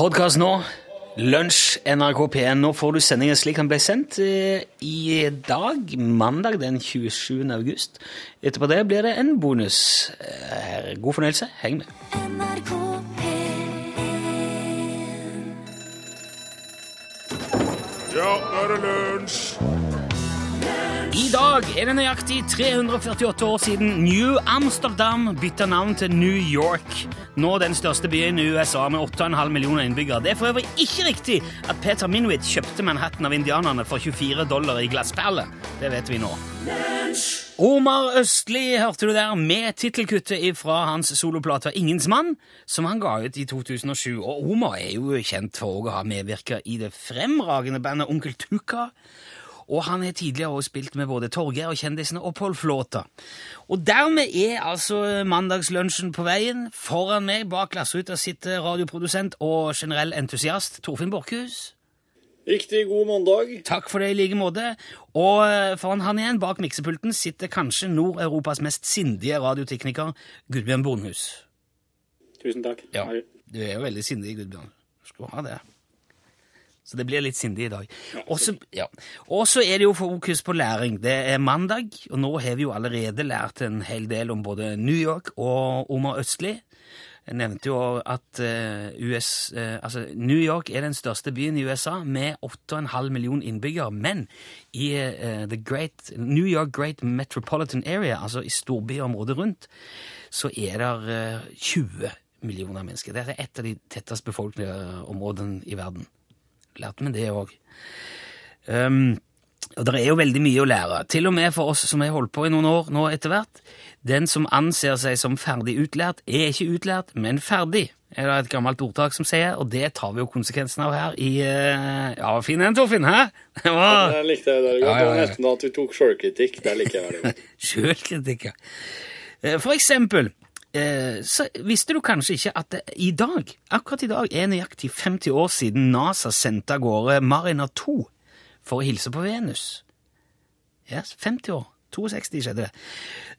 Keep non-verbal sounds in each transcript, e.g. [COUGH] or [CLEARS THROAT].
Podkast nå. Lunsj NRK P1. Nå får du sendingen slik den ble sendt eh, i dag, mandag den 27. august. Etterpå det blir det en bonus. Eh, God fornøyelse. Heng med. NRK Ja, nå er det lunsj! Dag er det nøyaktig 348 år siden New Amsterdam bytta navn til New York. Nå den største byen i USA med 8,5 millioner innbyggere. Det er for øvrig ikke riktig at Peter Minwit kjøpte Manhattan av indianerne for 24 dollar i glassperle. Det vet vi nå. Omar Østli hørte du der med tittelkuttet fra hans soloplate Ingens mann, som han ga ut i 2007. Og Omar er jo kjent for å ha medvirka i det fremragende bandet Onkel Tuka. Og han har tidligere også spilt med både Torgeir og kjendisene og Pål Flåta. Og dermed er altså mandagslunsjen på veien. Foran meg bak glassruta sitter radioprodusent og generell entusiast Torfinn Borchhus. Riktig god mandag. Takk for det i like måte. Og eh, foran han igjen, bak miksepulten, sitter kanskje Nord-Europas mest sindige radiotekniker, Gudbjørn Bonhus. Tusen takk. Ja, du er jo veldig sindig, Gudbjørn. Skal ha det. Så det blir litt sindig i dag. Og så ja. Er det jo fokus på læring. Det er mandag, og nå har vi jo allerede lært en hel del om både New York og Omar Østli. Jeg nevnte jo at eh, US, eh, altså New York er den største byen i USA med 8,5 millioner innbyggere. Men i eh, the great, New York Great Metropolitan Area, altså i storbyområdet rundt, så er det 20 millioner mennesker. Det er et av de tettest befolkede områdene i verden. Lærte vi det òg. Um, og det er jo veldig mye å lære, til og med for oss som har holdt på i noen år nå etter hvert. Den som anser seg som ferdig utlært, er ikke utlært, men ferdig, er det et gammelt ordtak som sier, og det tar vi jo konsekvensen av her i eh, Ja, fin en, Torfinn, hæ? [LAUGHS] Det var Det likte jeg veldig godt. Ja, ja, ja. Det var nesten at du tok sjølkritikk. Det liker jeg veldig godt. [LAUGHS] Sjølkritikk, ja. Eh, For eksempel så visste du kanskje ikke at det i dag, akkurat i dag, er nøyaktig 50 år siden NASA sendte av gårde Mariner 2 for å hilse på Venus. Yes, 50 år. 62 skjedde det.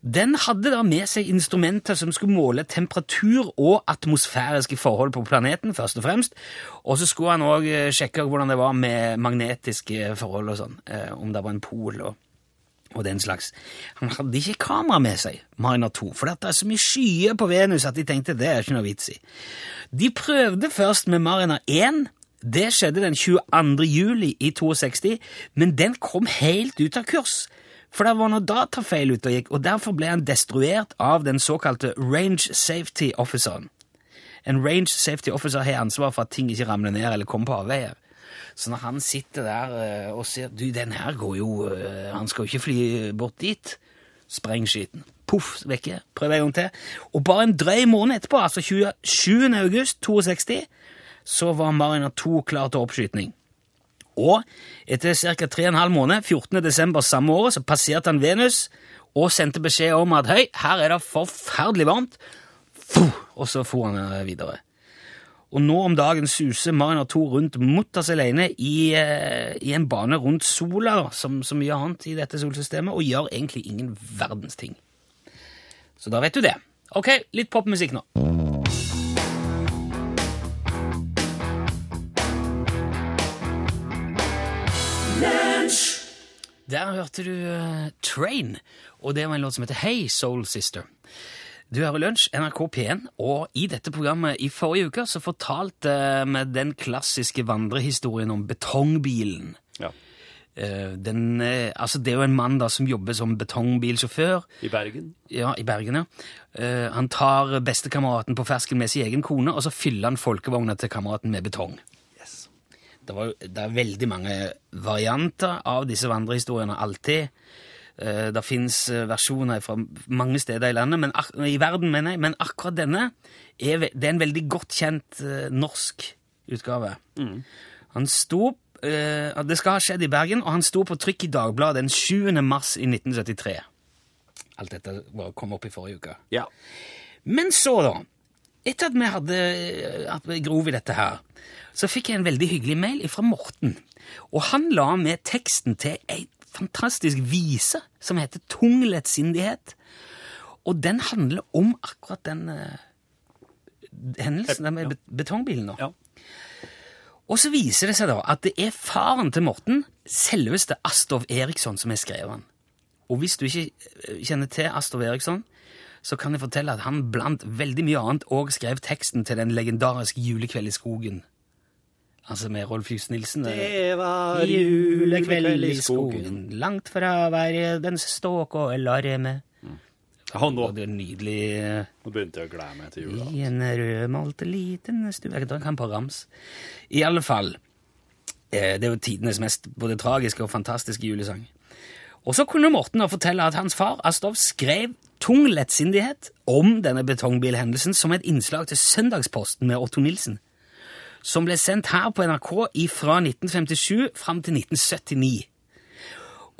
Den hadde da med seg instrumenter som skulle måle temperatur og atmosfæriske forhold på planeten, først og fremst. Og så skulle han òg sjekke hvordan det var med magnetiske forhold og sånn. eh, Om det var en pol og og den slags. Han hadde ikke kamera med seg, Mariner 2, for det er så mye skyer på Venus at de tenkte det er ikke noe vits i. De prøvde først med Mariner 1. Det skjedde den 22. juli i 62, men den kom helt ut av kurs. For det var noe datafeil ute og gikk, og derfor ble han destruert av den såkalte Range Safety Officeren. En Range Safety Officer har ansvar for at ting ikke ramler ned eller kommer på avveier. Så når han sitter der eh, og ser Du, den her går jo eh, Han skal jo ikke fly bort dit. Spreng skiten. Poff, vekke. Prøv en gang til. Og bare en drøy måned etterpå, altså 27. august 62, så var Mariner 2 klar til oppskyting. Og etter ca. 3,5 måneder, 14. desember samme året, så passerte han Venus og sendte beskjed om at høy, her er det forferdelig varmt. Og så for han videre. Og nå om dagen suser Mariner 2 rundt mutters alene i, eh, i en bane rundt sola, som så mye annet i dette solsystemet, og gjør egentlig ingen verdens ting. Så da vet du det. Ok, litt popmusikk nå. Der hørte du uh, Train, og det var en låt som heter Hey Soul Sister. Du hører Lunsj, NRK P1, og i dette programmet i forrige uke så fortalte vi den klassiske vandrehistorien om betongbilen. Ja. Eh, Den, eh, altså det er jo en mann da som jobber som betongbilsjåfør I Bergen. ja, i Bergen. ja. Eh, han tar bestekameraten på fersken med sin egen kone, og så fyller han folkevogna til kameraten med betong. Det, var, det er veldig mange varianter av disse vandrehistoriene, alltid. Eh, Det fins versjoner fra mange steder i landet, men, i verden, mener jeg, men akkurat denne er, det er en veldig godt kjent eh, norsk utgave. Han sto eh, Det skal ha skjedd i Bergen, og han sto på trykk i Dagbladet den 7. mars i 1973. Alt dette var- kom opp i forrige uke. Ja. Men så, da, etter at vi hadde at vi grov i dette her, så fikk jeg en veldig hyggelig mail fra Morten. Og han la med teksten til ei fantastisk vise som heter Tung lettsindighet. Og den handler om akkurat den uh, hendelsen, den med ja. betongbilen nå. Ja. Og så viser det seg da at det er faren til Morten, selveste Astov Eriksson, som har skrevet den. Og hvis du ikke eh, kjenner til Astov Eriksson, så kan jeg fortelle at han blant veldig mye annet òg skrev teksten til den legendariske Julekveld i skogen. Altså med Rolf Just Nilsen. Det var Julekveld i skogen, langt fra hver den ståk og larme. Han nå, Og det er nydelig eh, nå begynte jeg å glede meg til jula. I en rødmalt liten stue Jeg kan på rams. I alle fall. eh, Det er jo tidenes mest både tragiske og fantastiske julesang. Og så kunne Morten da fortelle at hans far Astov skrev tung lettsindighet om denne betongbilhendelsen som et innslag til Søndagsposten med Otto Nilsen, som ble sendt her på NRK fra 1957 fram til 1979.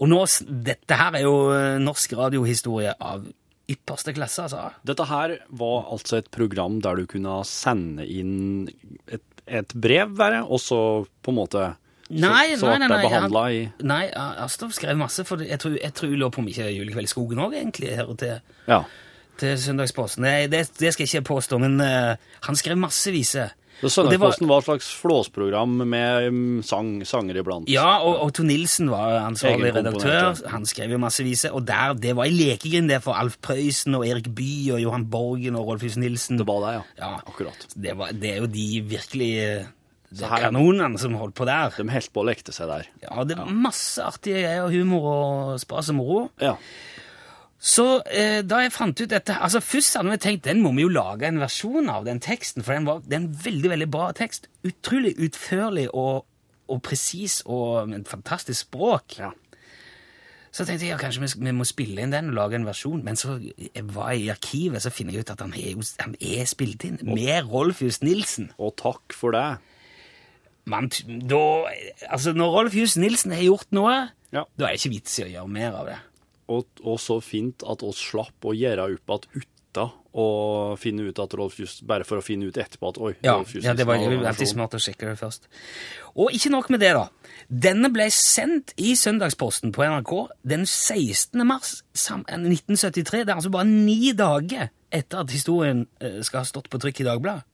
Og nå, dette her er jo eh, norsk radiohistorie av ypperste klasse, altså. Dette her var altså et program der du kunne sende inn et, et brev, bare, og så på en måte Nei, så, så nei, nei, det nei, behandla i Nei, Astrup skrev masse, for jeg tror, jeg tror lurer på om ikke Julekveld i skogen òg, egentlig, hører til, Ja. til Søndagsposten. Nei, det, det skal jeg ikke påstå, men uh, han skrev massevis. Så Søndagsposten var et slags flåsprogram med mm, sang, sanger iblant. Ja, og Tor Nilsen var ansvarlig redaktør. Han skrev jo massevis. Og der, det var ei lekegrind det for Alf Prøysen og Erik Bye og Johan Borgen og Rolf Hus Nilsen. Det var det, ja. Ja. Akkurat. Det, var, det er jo de virkelig eh, det er kanonene som holdt på der. De holdt på å lekte seg der. Ja, det var masse artige greier, og humor og spas og moro. Ja. Så eh, da jeg fant ut dette altså Først hadde vi tenkt den må vi jo lage en versjon av, den teksten, for den var, det er en veldig veldig bra tekst. Utrolig utførlig og, og presis og med et fantastisk språk. ja. Så tenkte jeg ja, kanskje vi, vi må spille inn den og lage en versjon, men så jeg var jeg i arkivet, så finner jeg ut at han er, han er spilt inn med Rolf Just Nilsen. Og takk for det. Man, da, altså når Rolf Just Nilsen har gjort noe, Ja. da er det ikke vits i å gjøre mer av det. Og, og så fint at oss slapp å gjøre opp at utta og finne ut at Rolf Just Bare for å finne ut etterpå at oi, Ja, Rolf Just ja det var alltid smart å sjekke det først. Og ikke nok med det, da. Denne ble sendt i Søndagsposten på NRK den 16. mars 1973. Det er altså bare ni dager etter at historien eh, skal ha stått på trykk i Dagbladet.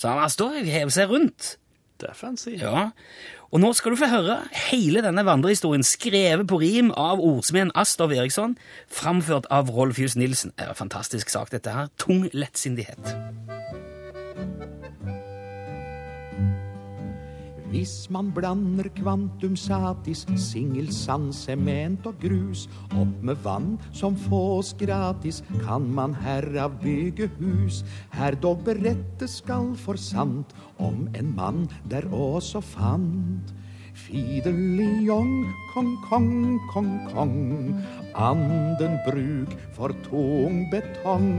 Så han står og hever seg rundt. Det er fancy. Ja. Og nå skal du få høre hele denne vandrehistorien skrevet på rim av ordsmeden Astov Eriksson, framført av Rolf Jus Nilsen. Det er en fantastisk sak, dette her. Tung lettsindighet. Hvis man blander kvantum satis, singelsand, sement og grus, opp med vann som fås gratis, kan man herav bygge hus. Her dog berettes skal for sant om en mann der også fant. Fideliong, kong, kong, kong, kong, anden bruk for tung betong.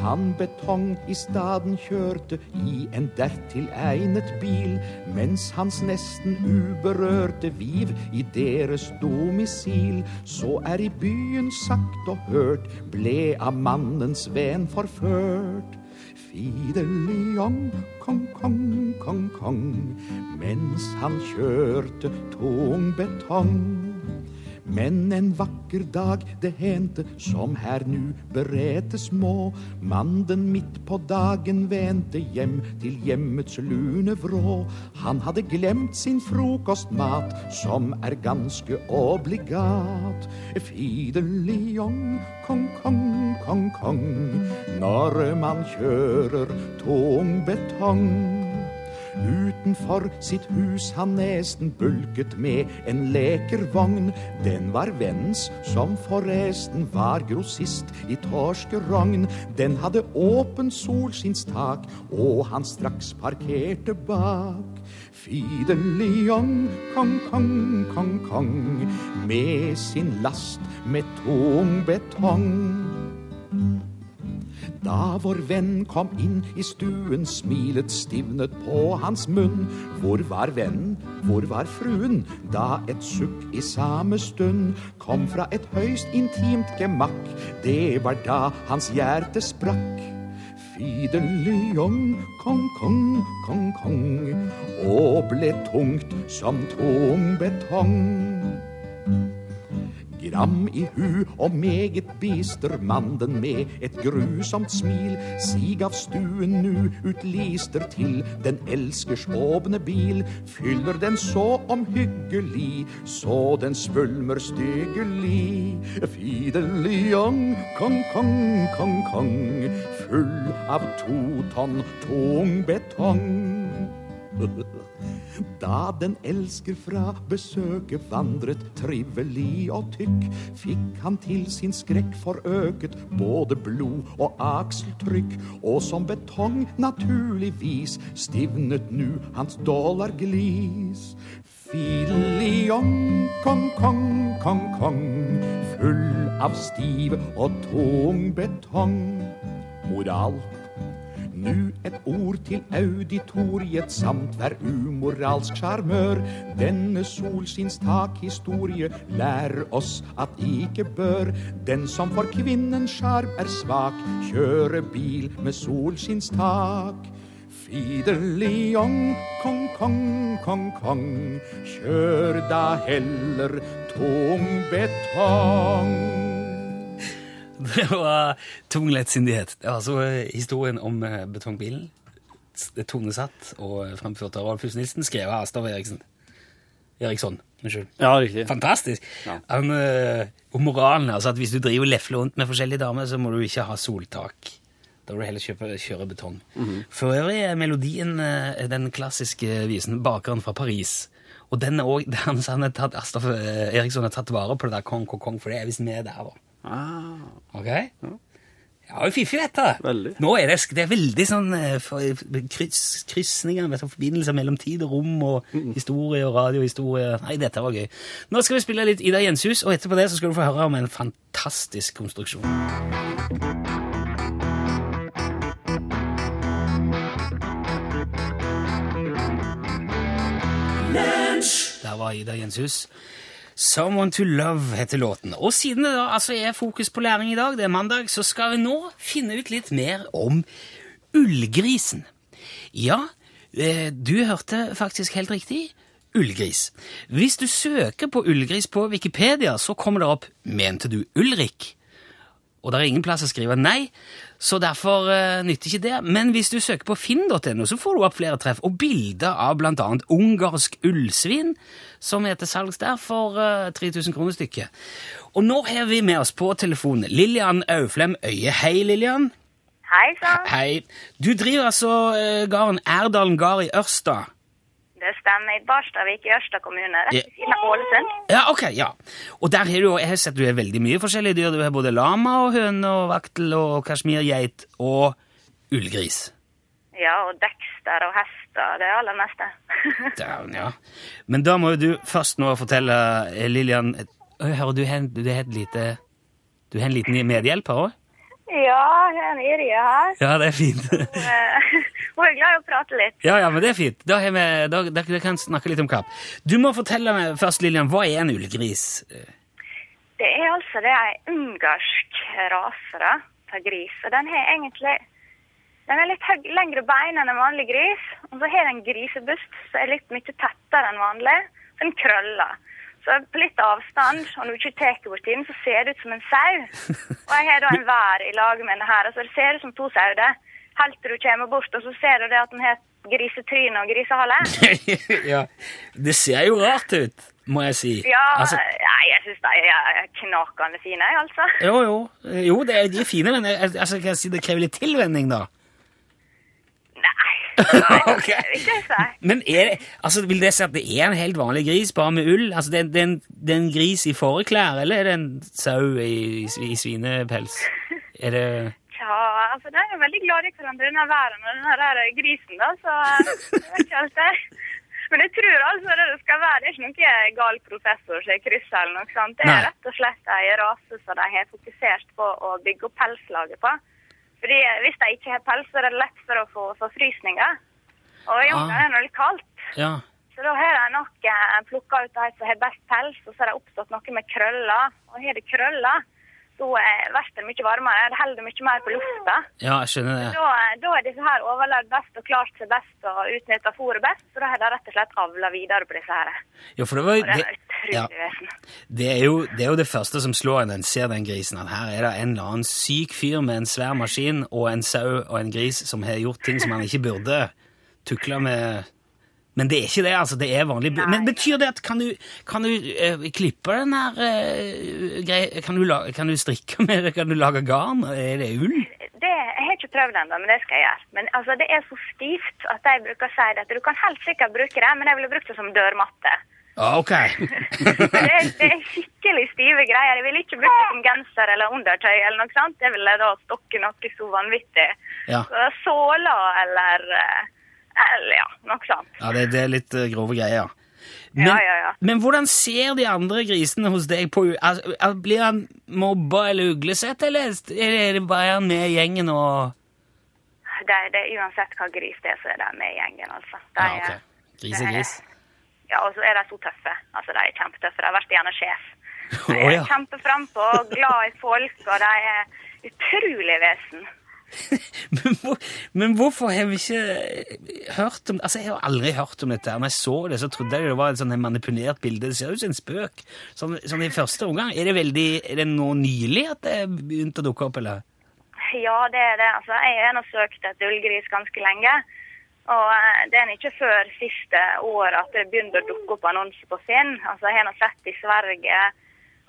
Han betong i staden kjørte i en dertil egnet bil, mens hans nesten uberørte viv i deres domisil, så er i byen sagt og hørt, ble av mannens ven forført. Fideliong, kong, kong, kong, kong, mens han kjørte tung betong. Men en vakker dag det hendte, som her nu beretes må, mannen midt på dagen vendte hjem til hjemmets lune vrå. Han hadde glemt sin frokostmat, som er ganske obligat. Fideliong, kong, kong, kong, kong, når man kjører tung betong. Utenfor sitt hus han nesten bulket med en lekervogn. Den var vennens, som forresten var grossist i torskerogn. Den hadde åpen solskinnstak, og han straks parkerte bak. Fideliong, kong, kong, kong, kong, med sin last med tung betong. Da vår venn kom inn i stuen, smilet stivnet på hans munn. Hvor var vennen, hvor var fruen, da et sukk i samme stund kom fra et høyst intimt gemakk. Det var da hans hjerte sprakk. Fideliong, kong, kong, kong, kong, og ble tungt som tung betong. Gram i hu og meget bister mannen med et grusomt smil. Sig av stuen nu utlister til den elskers åpne bil. Fyller den så omhyggelig så den svulmer styggelig. Fideljong kong kong kong kong full av to tonn tung betong [LAUGHS] da den elsker fra besøket vandret trivelig og tykk, fikk han til sin skrekk forøket både blod og akseltrykk, og som betong naturligvis stivnet nu hans dollarglis. Fideliong, kong, kong, kong, kong, full av stiv og tung betong. Moral nu et ord til auditoriet samt hver umoralsk sjarmør. Denne solskinnstakhistorie lærer oss at ikke bør den som for kvinnens sjarm er svak, kjøre bil med solskinnstak. Fideliong, kong, kong, kong, kong, kjør da heller tung betong. [LAUGHS] Det var tung lettsindighet. Altså eh, historien om eh, betongbilen. Det tonesatt og fremført av Rolf Nilsen, skrevet av Astav Eriksen. Eriksson. Unnskyld. Ja, riktig. Fantastisk. Ja. Han, eh, og moralen altså at hvis du driver lefler rundt med forskjellige damer, så må du ikke ha soltak. Da må du heller kjøpe, kjøre betong. For øvrig er melodien eh, den klassiske visen 'Bakeren fra Paris'. Og den er også, [LAUGHS] han, han er tatt, eh, Eriksson har tatt vare på det der kong, kong, kong, for det er visst med der, da. Ah, Ok? Ja, er fiffig, dette. Veldig. Nå er det, det er veldig sånn eh, kryss, krysninger, vet du, forbindelser mellom tid og rom og historie og radiohistorie. Nei, dette var gøy. Nå skal vi spille litt Ida Jenshus, og etterpå det så skal du få høre om en fantastisk konstruksjon. Der var Ida Jenshus. Someone to Love heter låten. Og siden det da altså er fokus på læring i dag, det er mandag, så skal vi nå finne ut litt mer om ullgrisen. Ja, eh, du hørte faktisk helt riktig. Ullgris. Hvis du søker på ullgris på Wikipedia, så kommer det opp 'Mente du Ulrik?' Og det er ingen plass å skrive nei, så derfor uh, nytter ikke det. Men hvis du søker på finn.no, så får du opp flere treff, og bilder av annet ungarsk ullsvin, som er til salgs der for uh, 3000 kroner stykket. Og nå har vi med oss på telefonen Lillian Auflem Øye. Hei, Lillian. Hei sann. Hei. Du driver altså uh, gården Erdalen gard i Ørsta. Det stemmer. I Barstavik i Ørsta kommune, rett ved siden av Ålesund. Ja, ok, ja. Og der har du jo, jeg har sett du har veldig mye forskjellige dyr. Du har både lama og høne og vaktel og kasjmirgeit og ullgris. Ja, og Dexter og hester, det er aller meste. [LAUGHS] Down, ja. Men da må jo du først nå fortelle, eh, Lillian Hører du har et lite Du har en liten medhjelper òg? Ja, jeg er en Irje her. Ja, det er fint. Eh, [LAUGHS] Hun er glad i å prate litt. Ja, ja, men det er fint. Da, har vi, da, da, da kan vi snakke litt om kapp. Du må fortelle meg først, Lillian, hva er en ullgris? Det er altså det er en ungarsk rase av gris. Og den har egentlig den er litt lengre bein enn en vanlig gris. Og så har den en grisebust som er litt mye tettere enn vanlig. Den krøller. Så på litt avstand, og når du ikke tar bort den, så ser det ut som en sau. [LAUGHS] Og jeg har da en vær i lag med denne her. Altså det ser ut som to sauer. Helt til du kommer bort, og så ser du det at den har grisetryne og grisehale. [LAUGHS] ja, det ser jo rart ut, må jeg si. Ja, Altså, nei, jeg syns de er knakende fine, jeg, altså. jo, jo. Jo, det er, de er fine, men jeg- altså, kan jeg si det krever litt tilvenning, da? Nei, [LAUGHS] vil ikke si. Men det, altså, vil det si at det er en helt vanlig gris, bare med ull? Altså, det, det, er en, det er en gris i fåreklær, eller er det en sau i, i svinepels? Er det Ja, altså, de er veldig glad i hverandre, denne væren og denne der grisen, da, så jeg vet ikke alt det. Men jeg tror altså det det skal være, det er ikke noen gal professor som er kryssa eller noe sånt. Det er rett og slett en rase som de har fokusert på å bygge opp pelslaget på. Fordi hvis de ikke har pels, så er det lett for å få forfrysninger. Og i Ungarn Ah. er det litt kaldt. Ja. Så da har de nok eh, plukka ut de som har best pels, og så har det oppstått noe med krøller. Og har det krøller, så blir det mye varmere. Det holder mye mer på lufta. Ja, jeg skjønner det. Da, da er disse her overlevd best og klart seg best og utnytta fôret best. Så da har de rett og slett avla videre på disse her. Ja, for det var det det, er ja, det, er jo, det er jo det første som slår en når en ser den grisen. At her er det en eller annen syk fyr med en svær maskin og en sau og en gris som har gjort ting som han ikke burde tukle med. Men det er ikke det, altså. Det er vanlig. Nei. Men betyr det at kan du, kan du uh, klippe den her uh, greia kan, du kan du strikke [LAUGHS] med det? Kan du lage garn? Er det ull? Det, jeg har ikke prøvd ennå, men det skal jeg gjøre. Men altså, det er så stivt at jeg bruker å si det du kan helt sikkert bruke det, men jeg ville brukt det som dørmatte. Ja, ok. [LAUGHS] Det er, det er skikkelig stive greier. Jeg ville ikke brukt det som genser eller undertøy eller noe sånt. Jeg ville da stokke noe så vanvittig. Ja. Såler eller, eh, eller ja, nok sant. Ja, det, det er litt eh, grove greier. Men, Ja, ja, ja. men hvordan ser de andre grisene hos deg på altså, al- Blir han mobba eller uglesett, eller er det bare han med i gjengen og Det, det Uansett hva gris det er, så er de med i gjengen, altså. De, Ja, ok. Gris er gris. Ja, og så er de så tøffe. Altså, De er kjempetøffe. De vært gjerne sjef. [LAUGHS] De Å er ja. kjempeframpå, glad i folk, og de er utrolig vesen. [LAUGHS] Men, hvor, men hvorfor har vi ikke hørt om Altså, Jeg har aldri hørt om dette. her. Når jeg så det, så trodde jeg det var et sånn manipulert bilde. Det ser ut som en spøk. Sånn, sånn i første omgang. Er det veldig, er det nå nylig at det begynte å dukke opp, eller? Ja, det er det. Altså, jeg har nå søkt etter ullgris ganske lenge. Og eh, det er ikke før siste år at det begynner å dukke opp annonser på Finn. Altså, Jeg har nå sett i Sverige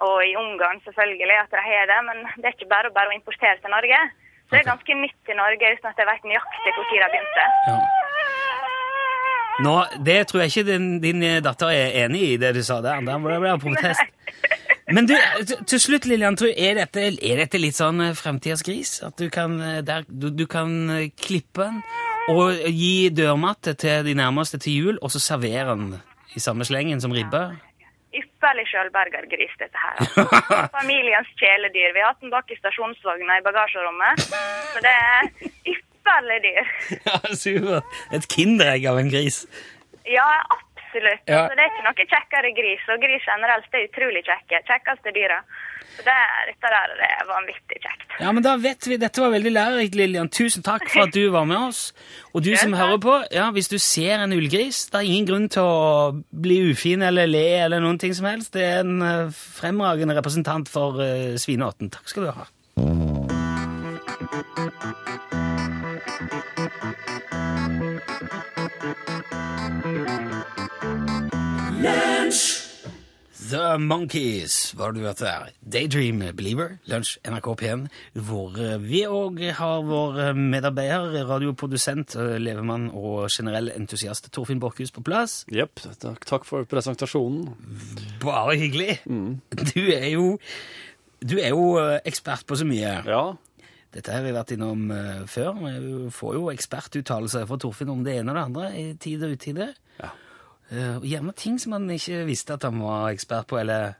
og i Ungarn selvfølgelig at de har det, men det er ikke bare bare å importere til Norge. Så det er ganske midt i Norge uten at jeg vet nøyaktig når de begynte. Ja. Nå, Det tror jeg ikke din, din datter er enig i, det du sa der. Da ble det [LAUGHS] protest. Men du, til- slutt, Lillian, er, dette, er dette litt sånn fremtidas fremtidens gris? At du kan, eh, der, du, du kan eh, klippe den og gi dørmatte til de nærmeste til jul, og så servere den i samme slengen som ribbe? Ypperlig sjølbergergris, dette her. Altså. [LAUGHS] Familiens kjæledyr. Vi har hatt den bak i stasjonsvogna i bagasjerommet. Så det er ypperlig dyr. [LAUGHS] Ja, supert. Et kinderegg av en gris. Ja, absolutt. Ja. Altså, det er ikke noe kjekkere gris, og gris generelt er utrolig kjekke. Kjekkeste dyra. Det, dette der det er vanvittig kjekt. Ja, men da vet vi, Dette var veldig lærerikt, Lillian. Tusen takk for at du var med oss. Og du som hører på, ja, hvis du ser en ullgris, det er ingen grunn til å bli ufin eller le eller noen ting som helst. Det er en eh, fremragende representant for uh, svineåten. Takk skal du ha. The Monkeys var du hørte der. Daydream Believer, Lunsj, NRK P1, hvor eh, vi òg har vår eh, medarbeider, radioprodusent, eh, levemann og generell entusiast Torfinn Borchhus på plass. Jepp. Takk, for presentasjonen. Bare hyggelig. Du er jo du er jo ekspert på så mye. Ja. Dette har vi vært innom før. Vi får jo ekspertuttalelser fra Torfinn om det ene og det andre i tid og utide. Ja. Eh, og gjerne ting som han ikke visste at han var ekspert på, eller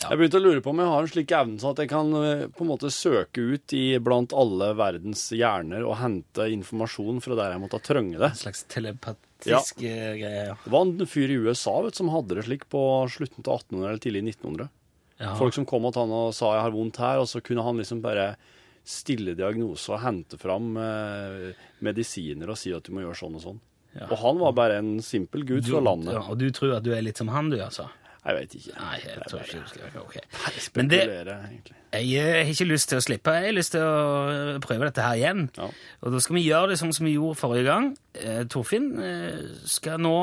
Jeg begynte å lure på om jeg har en slik evne sånn at jeg kan eh, på en måte søke ut i blant alle verdens hjerner og hente informasjon fra der jeg måtte trenge det. en slags telepatisk ja. greie. ja. Det var en fyr i USA vet, som hadde det slik på slutten av 1800 eller tidlig 1900. Ja. Folk som kom til han og sa 'jeg har vondt her', og så kunne han liksom bare stille diagnose og hente fram eh, medisiner og si at du må gjøre sånn og sånn. Ja. Og han var bare en simpel gutt fra landet. Ja, og du tror at du er litt som han, du, altså? Jeg veit ikke. Nei, jeg tror ikke du skal okay. Men det, Spekulere, jeg eh, har ikke lyst til å slippe. Jeg har lyst til å prøve dette her igjen. Ja. Og da skal vi gjøre det sånn som vi gjorde forrige gang. Eh, Torfinn eh, skal nå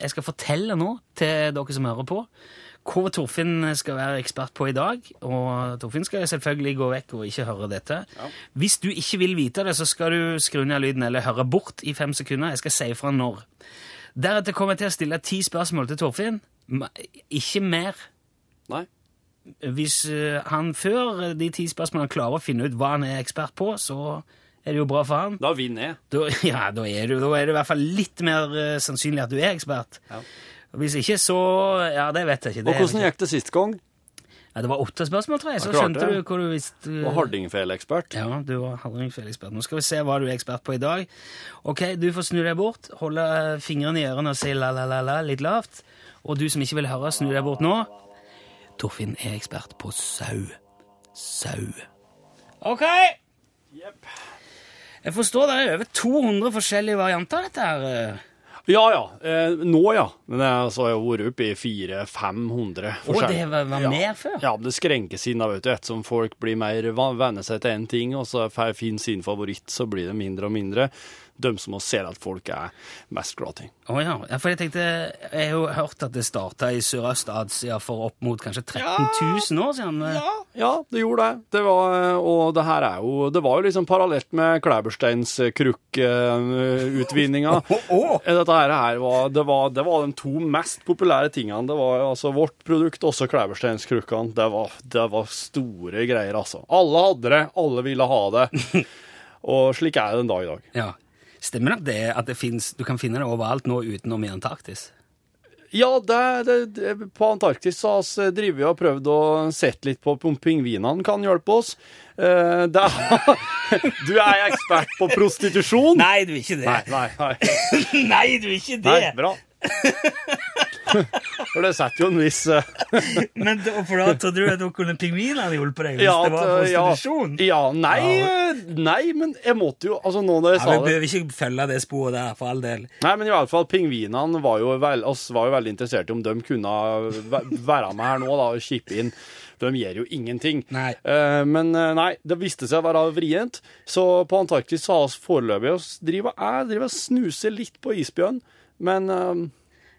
Jeg skal fortelle nå til dere som hører på, hva Torfinn skal være ekspert på i dag. Og Torfinn skal selvfølgelig gå vekk og ikke høre dette. Hvis du ikke vil vite det, så skal du skru ned lyden eller høre bort i fem sekunder. Jeg skal si fra når. Deretter kommer jeg til å stille ti spørsmål til Torfinn. Ikke mer. Nei. Hvis eh, han før de ti spørsmålene klarer å finne ut hva han er ekspert på, så er det jo bra for han. Da vinner jeg. Da, [LAUGHS] ja, da er, du, da er det i hvert fall litt mer eh, sannsynlig at du er ekspert. Ja. Hvis ikke, så Ja, det vet jeg ikke. Og hvordan gikk det sist gang? ja, det var åtte spørsmål, tror jeg. Så skjønte det. du hvor du visste. Og hardingfeleekspert? Ja, du var hardingfelekspert. Nå skal vi se hva du er ekspert på i dag. Ok, Du får snu deg bort, holde fingrene i ørene og si la-la-la-la litt lavt. Og du som ikke vil høre, snu deg bort nå. Torfinn er ekspert på sau. sau. Ok! Jeg forstår det er over 200 forskjellige varianter av dette her. Ja ja. Eh, nå, ja. Men jeg har jeg vært oppe i 400-500 Å, det var, mer Ja. mer før? Ja, det skrenker seg vet du. Ettersom folk blir mer venner seg til én ting, og så får sin favoritt, så blir det mindre og mindre. De som også ser at folk er mest glad i. Å ja. ja. For jeg tenkte Jeg har jo hørt at det starta i Sørøst-Asia for opp mot kanskje 13 000 år siden. Ja, ja, det gjorde det. det var, og det her er jo Det var jo liksom parallelt med klæbersteinskrukkeutvinninga. [LAUGHS] oh, oh, Dette her, her var, det var Det var de to mest populære tingene. Det var altså vårt produkt, også Klæbersteinskrukkene. Det, var- det var store greier, altså. Alle hadde det, alle ville ha det. [LAUGHS] Og slik er det den dag i dag. Ja. Stemmer nok det at det finnes, du kan finne det overalt nå utenom i Antarktis? Ja, det, det, det, på Antarktis så har vi drevet og prøvd å sett litt på om pingvinene kan hjelpe oss. Uh, det, [LAUGHS] du er ekspert på prostitusjon? Nei, du er ikke det. Nei, nei, nei. [LAUGHS] Nei, du er ikke det! nei bra. [LAUGHS] For det setter jo en viss eh, [LAUGHS] Men for da trodde du at da kunne pingvinene hjulpet deg hvis ja, det var ja, prostitusjon? ja, nei, eh, nei, men jeg måtte jo Altså, nå når jeg Ja, sa Vi bør behøver ikke følge det sporet der, for all del. Nei, men i hvert fall, pingvinene var jo, vel, oss var jo veldig interessert i om de kunne være med her nå da, og kippe inn. De gjør jo ingenting. Nei. Uh, men eh, nei, det viste seg å være vrient. Så på Antarktis har vi foreløpig jeg driver og snuser litt på isbjørn, men, eh,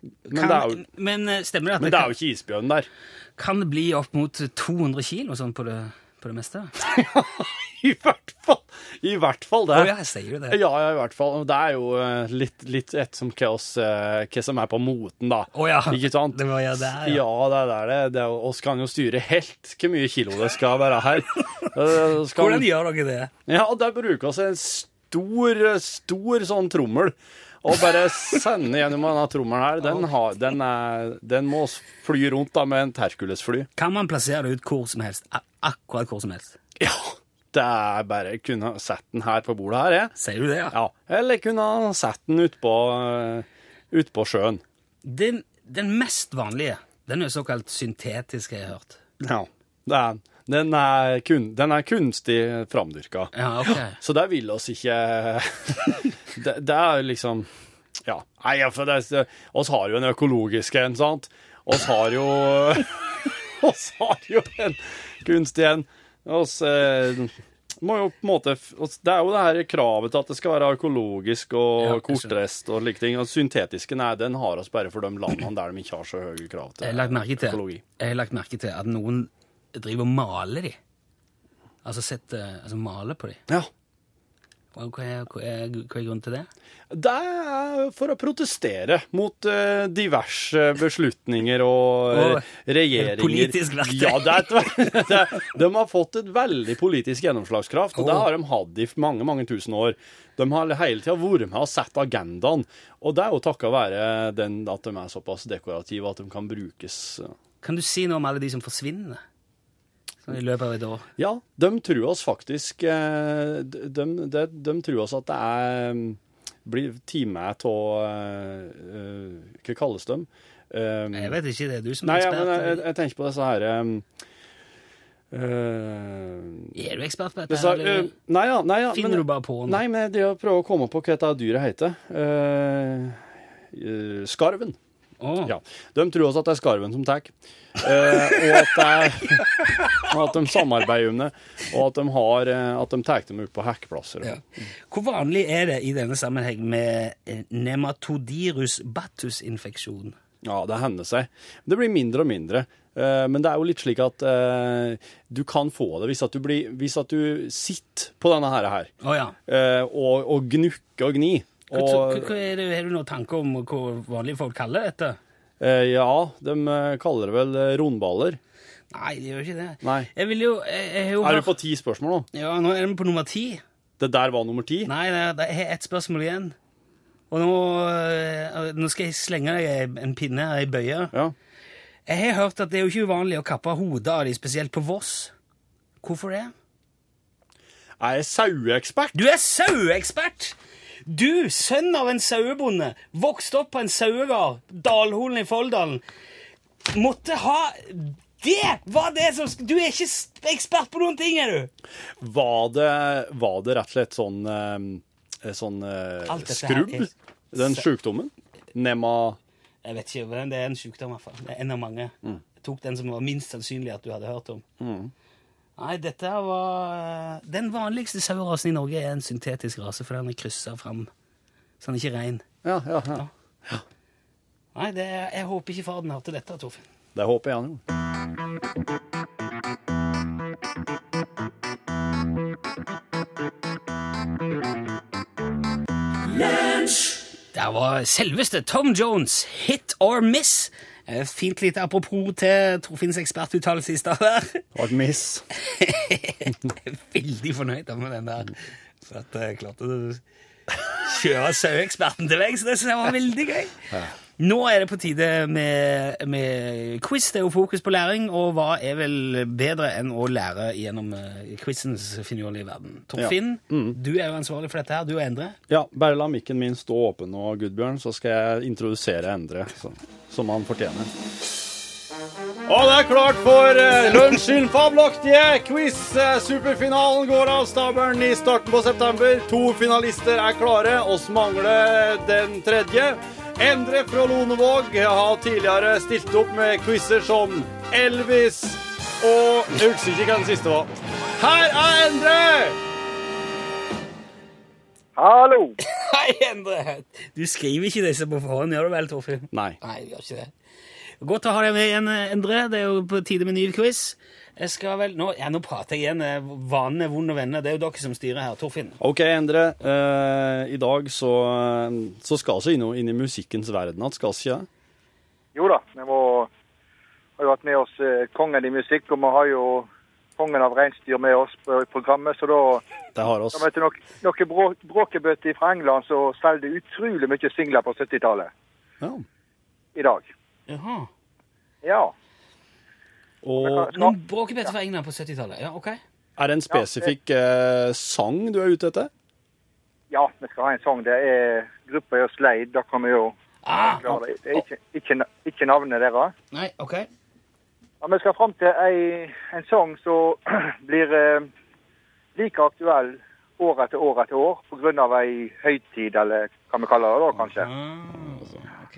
men, Kan, det er jo, men eh, stemmer det at men det, det er jo ikke isbjørn der. kan, kan det bli opp mot 200 kilo sånn på det, på det meste? [LAUGHS] I hvert fall! I hvert fall det. Oh, ja, jeg sier jo det. Ja, ja, i hvert fall. Det er jo eh, litt, litt ettersom hva, oss, eh, hva som er på moten, da. Oh, ja, Ikke sant? det var ja der, ja. Ja, det er det. det er, oss kan jo styre helt hvor mye kilo det skal være her. [LAUGHS] Skal- Hvordan gjør dere det? Ja, der bruker vi en stor, stor sånn trommel. Og bare sende gjennom denne trommelen her. Den, har, den, er, den må fly rundt da med en Terkules-fly. Kan man plassere det ut hvor som helst? Akkurat hvor som helst? Ja, det er bare kunne ha sett den her på bordet her, jeg. Sier du det, ja? Ja. Eller kunne ha sett den utpå ut på sjøen. Den, den mest vanlige, den er såkalt syntetisk, jeg har jeg hørt. Ja. Det er, den, er kun, den er kunstig framdyrka. Ja, ok. Så der vil oss ikke [LAUGHS] det, det er liksom Ja. Nei, for det, oss har jo en økologisk en, sant? Oss har jo [LAUGHS] Oss har jo en kunstig en. Oss eh, må jo på en måte Det er jo det her kravet til at det skal være økologisk og Ja, kortreist og slike ting. Og syntetiske, nei, den har oss bare for de landene der de ikke har så høye krav Jeg har til til, økologi. jeg har lagt merke til at noen driver og maler de. Altså setter, altså maler på de. Ja. Hva er, hva er, hva er grunnen til det? Det er for å protestere mot uh, diverse beslutninger og uh, regjeringer. politisk verktøy. Ja, det er et, [LAUGHS] det, de har fått et veldig politisk gjennomslagskraft, og det har de hatt i mange mange tusen år. De har hele tida vært med og sett agendaen, og det er jo takket være den at de er såpass dekorative at de kan brukes. Kan du si noe om alle de som forsvinner i løpet av et år? Ja, de tror oss faktisk eh, De, de, de, tror oss at det er mm, blir time av Hva kalles de? Um, Jeg vet ikke, det er du som Nei, er ja, men jeg, jeg tenker på disse her um, eh, er du ekspert på dette? disse, eller? Uh, Nei, ja, nei, ja, Finner men- du bare på noe? Nei, men jeg prøver å komme på hva dette dyret heter. Uh, eh, skarven. Åh. Ja. De tror også at det er skarven som tar. Eh, og at, det er, [LAUGHS] og at de samarbeider om det. Og at de, har, eh, at de tar dem ut på hekkeplasser. Ja. Hvor vanlig er det i denne sammenheng med eh, nematodirus battus-infeksjon? Ja, det hender seg. Det blir mindre og mindre. Eh, Men det er jo litt slik at uh, du kan få det hvis at du, blir, hvis at du sitter på denne her, her oh, ja. uh, og, og gnukker og gni. Hva, Og, hva det, har du noen tanke om hva vanlige folk kaller dette? eh, ja, de eh, kaller det vel eh, rundballer. Nei, de gjør ikke det. Nei. Jeg vil jo, jeg, jeg jo Er du på ti spørsmål nå? Ja, nå er vi på nummer ti. Det der var nummer ti? Nei, det, det er ett spørsmål igjen. Og nå, eh, nå skal jeg slenge deg en pinne her i bøye. Ja. Jeg har hørt at det er jo ikke uvanlig å kappe hodet av de, spesielt på Voss. Hvorfor det? Jeg Er saueekspert? Du er saueekspert! Du, sønn av en sauebonde, vokste opp på en sauegard, Dalholen i Folldalen, måtte ha Det var det som Du er ikke ekspert på noen ting, er du! Var det, var det rett og slett sånn, eh, sånn eh, skrubb? er- Den sjukdommen? Nema Jeg vet ikke, men det er en sykdom, i hvert fall. Det er en av mange. Jeg tok den som var minst sannsynlig at du hadde hørt om. Nei, dette var Den vanligste sauerasen i Norge er en syntetisk rase, for den er kryssa fram. Så den er ikke rein. Ja, ja, ja. Nei, det jeg håper ikke far din hørte dette, Torfinn. Det håper jeg han gjorde. Der var selveste Tom Jones, hit or miss. Eh, Fint lite apropos til Torfinns ekspertuttalelse i stad der. Og miss. [LAUGHS] Veldig fornøyd med den der. For at jeg klarte å kjøre saueeksperten til veggs. Det synes jeg var veldig gøy. Nå er det på tide med, med quiz. Det er jo fokus på læring, og hva er vel bedre enn å lære gjennom uh, quizens finurlige verden? Torfinn, du er jo ansvarlig for dette her. Du og Endre. Ja, bare la mikken min stå åpen nå, Gudbjørn, så skal jeg introdusere Endre, så, som han fortjener. Og det er klart for uh, lunsjen fabelaktige quiz. Eh, superfinalen går av stabelen i starten på september. To finalister er klare. Oss mangler den tredje. Endre fra Lonevåg har tidligere stilt opp med quizer som Elvis og Jeg husker ikke hva den siste var. Her er Endre! Hallo! [LAUGHS] Hei, Endre! Du skriver ikke disse på forhånd, gjør du vel, Torfinn? Nei. Nei, du gjør ikke det. Godt å ha deg med igjen, Endre. Det er jo på tide med ny quiz. Jeg skal vel, Nå, ja, nå prater jeg igjen. eh, Vanen er vond å vende. Det er jo dere som styrer her. Torfinn. Ok, Endre. Eh, I dag så, så skal vi inn, inn i musikkens verden igjen, skal vi ikke? Jo da, vi må, har jo hatt med oss eh, kongen i musikk, og vi har jo kongen av reinsdyr med oss på programmet, så da Det har oss. da du, nok, noen brå, bråkebøtter fra England som solgte utrolig mye singler på 70-tallet Ja. i dag. Jaha. Ja. Og Noen bråkebeter fra England på 70-tallet. Ja, ok. er det en spesifikk eh, sang du er ute etter? ja, vi skal ha en sang. Det er gruppa er Sleid. Da kan vi jo Ah, klare det. Det er ikke, ikke, ikke navnet deres. nei, ok. Ja, Vi skal fram til ei, en sang som [CLEARS THROAT] blir eh, like aktuell år etter år etter år pga. ei høytid, eller hva vi kaller det da, kanskje. Ah, ok.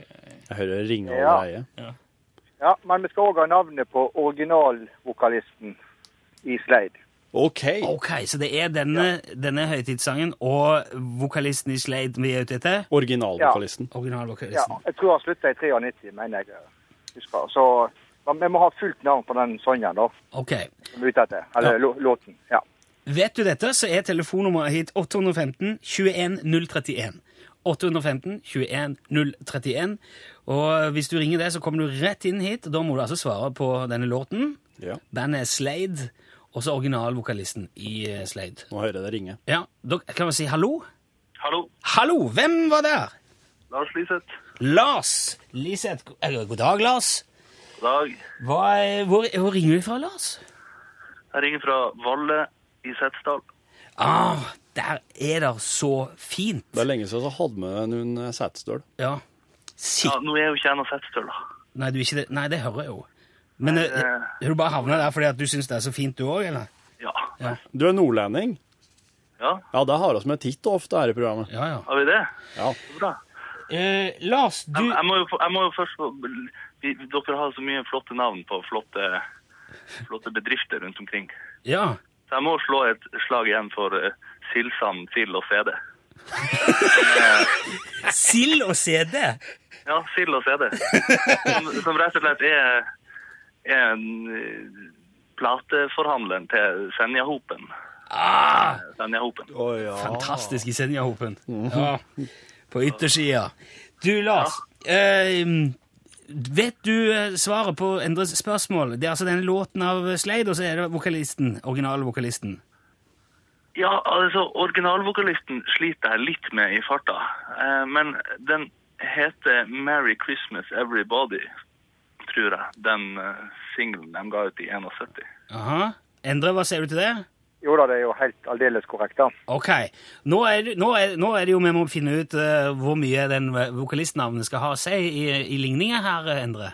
Jeg hører ringe Ja. over ja. Ja, Men vi skal òg ha navnet på originalvokalisten i Slade. OK. Ok, så det er denne, denne høytidssangen og vokalisten i Slade vi er ute etter? Originalvokalisten. Ja, Originalvokalisten. jeg tror han slutta i 93, mener jeg. husker. Så men vi må ha fullt navn på den sangen, da. Ok. Som vi er ute etter. Eller Ja. låten. Ja. Vet du dette, så er telefonnummeret hit 815 21 031. 815 21 031. Og hvis du ringer det, så kommer du rett inn hit. Da må du altså svare på denne låten. Ja. Bandet er Slade, og så originalvokalisten i eh, Slade. Nå hører jeg det ringe. Ja, da kan vi si hallo? Hallo, Hallo, hvem var der? Lars Liseth. Lars Liseth. Eh, God dag, Lars. God dag. Hva, er- hvor, hvor ringer du fra, Lars? Jeg ringer fra Valle i Setesdal. Ah, der er det så fint. Det er lenge siden så hadde vi noen eh, Setesdøl. Ja. Ja, nå er jo ikke jeg noe Setesdal, da. Nei, du er ikke det. Nei, det hører jeg jo. Men Nei, eh, det- har du bare havna der fordi at du syns det er så fint, du òg, eller? Ja. Ja. Du er nordlending? Ja, Ja, det har vi med titt og ofte her i programmet. Ja, ja. har vi det? Ja. Så bra. Eh, Lars, du Jeg, jeg, må jo, jeg må jo først få vi, Dere har så mye flotte navn på flotte, flotte bedrifter rundt omkring. Ja. Så jeg må slå et slag igjen for uh, Silsand, Sild og CD. [LAUGHS] Sild og CD. Ja, Sild og CD. Som, som rett og slett er, er en eh, plateforhandleren til Senjahopen. Ah, Senjahopen. Oh, ja. fantastisk i Senjahopen. Ja. På yttersida. Du, Lars. Eh, vet du eh, svaret på Endres spørsmål? Det er altså denne låten av Slade, og så er det vokalisten, originalvokalisten. Ja, altså, originalvokalisten sliter jeg litt med i farta. Eh, men den heter Merry Christmas Everybody, tror jeg. Den uh, singelen de ga ut i 71. Aha. Endre, hva sier du til det? Jo da, det er jo helt aldeles korrekt, da. Ok. Nå er, det- nå er, nå er det jo vi må finne ut uh, hvor mye den vokalistnavnet skal ha å si i, i ligninga her, Endre.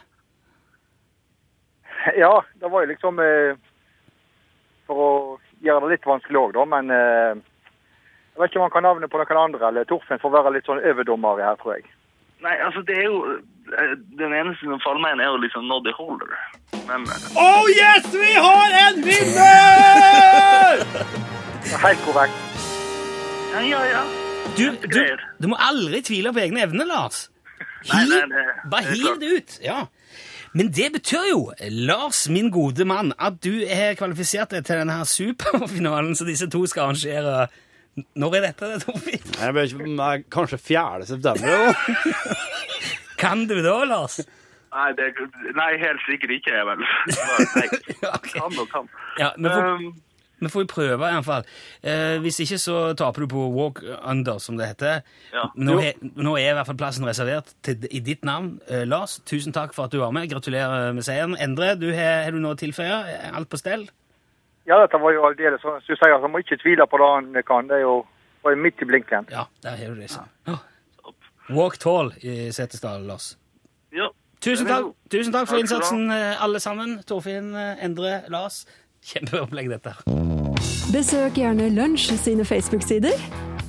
Ja, det var jo liksom uh, For å gjøre det litt vanskelig òg, da. Men uh, jeg vet ikke om han kan navnet på noen andre, eller Torfinn får være litt sånn overdommer her, tror jeg. Nei, altså, det er jo eh, Den eneste som faller meg inn, er jo liksom Noddy Holder. Men eh, Oh yes, vi har en vinner! Det er Helt korrekt. ja, ja, ja. Du, du, du må aldri tvile på egne evner, Lars. Nei, nei, det- bare hiv det ut. Ja. Men det betyr jo, Lars, min gode mann, at du er kvalifisert deg til denne superfinalen som disse to skal arrangere. Når er dette, Torfinn? Jeg vet kanskje 4. september? [LAUGHS] Kan du da, Lars? Nei, det, nei, helt sikkert ikke, jeg vel. Nei, [LAUGHS] Ok. kan og kan. Ja, vi får, Um, vi får jo prøve, i hvert fall. Eh, hvis ikke, så taper du på walk under, som det heter. Ja. Nå, er, nå er i hvert fall plassen reservert til, i ditt navn. Eh, Lars, tusen takk for at du var med. Gratulerer med seieren. Endre, du har, har du noe å tilføye? Alt på stell? Ja, dette var jo aldeles som du sier, så må ikke tvile på det han kan. Det er jo jo midt i blinken. Ja, der har du det. Ja. Walk tall i Setesdal, Lars. ja. Tusen takk, tusen takk for innsatsen, eh, alle sammen. Torfinn, eh, Endre, Lars. Kjempeopplegg, dette. Besøk gjerne Lunsj sine Facebook-sider.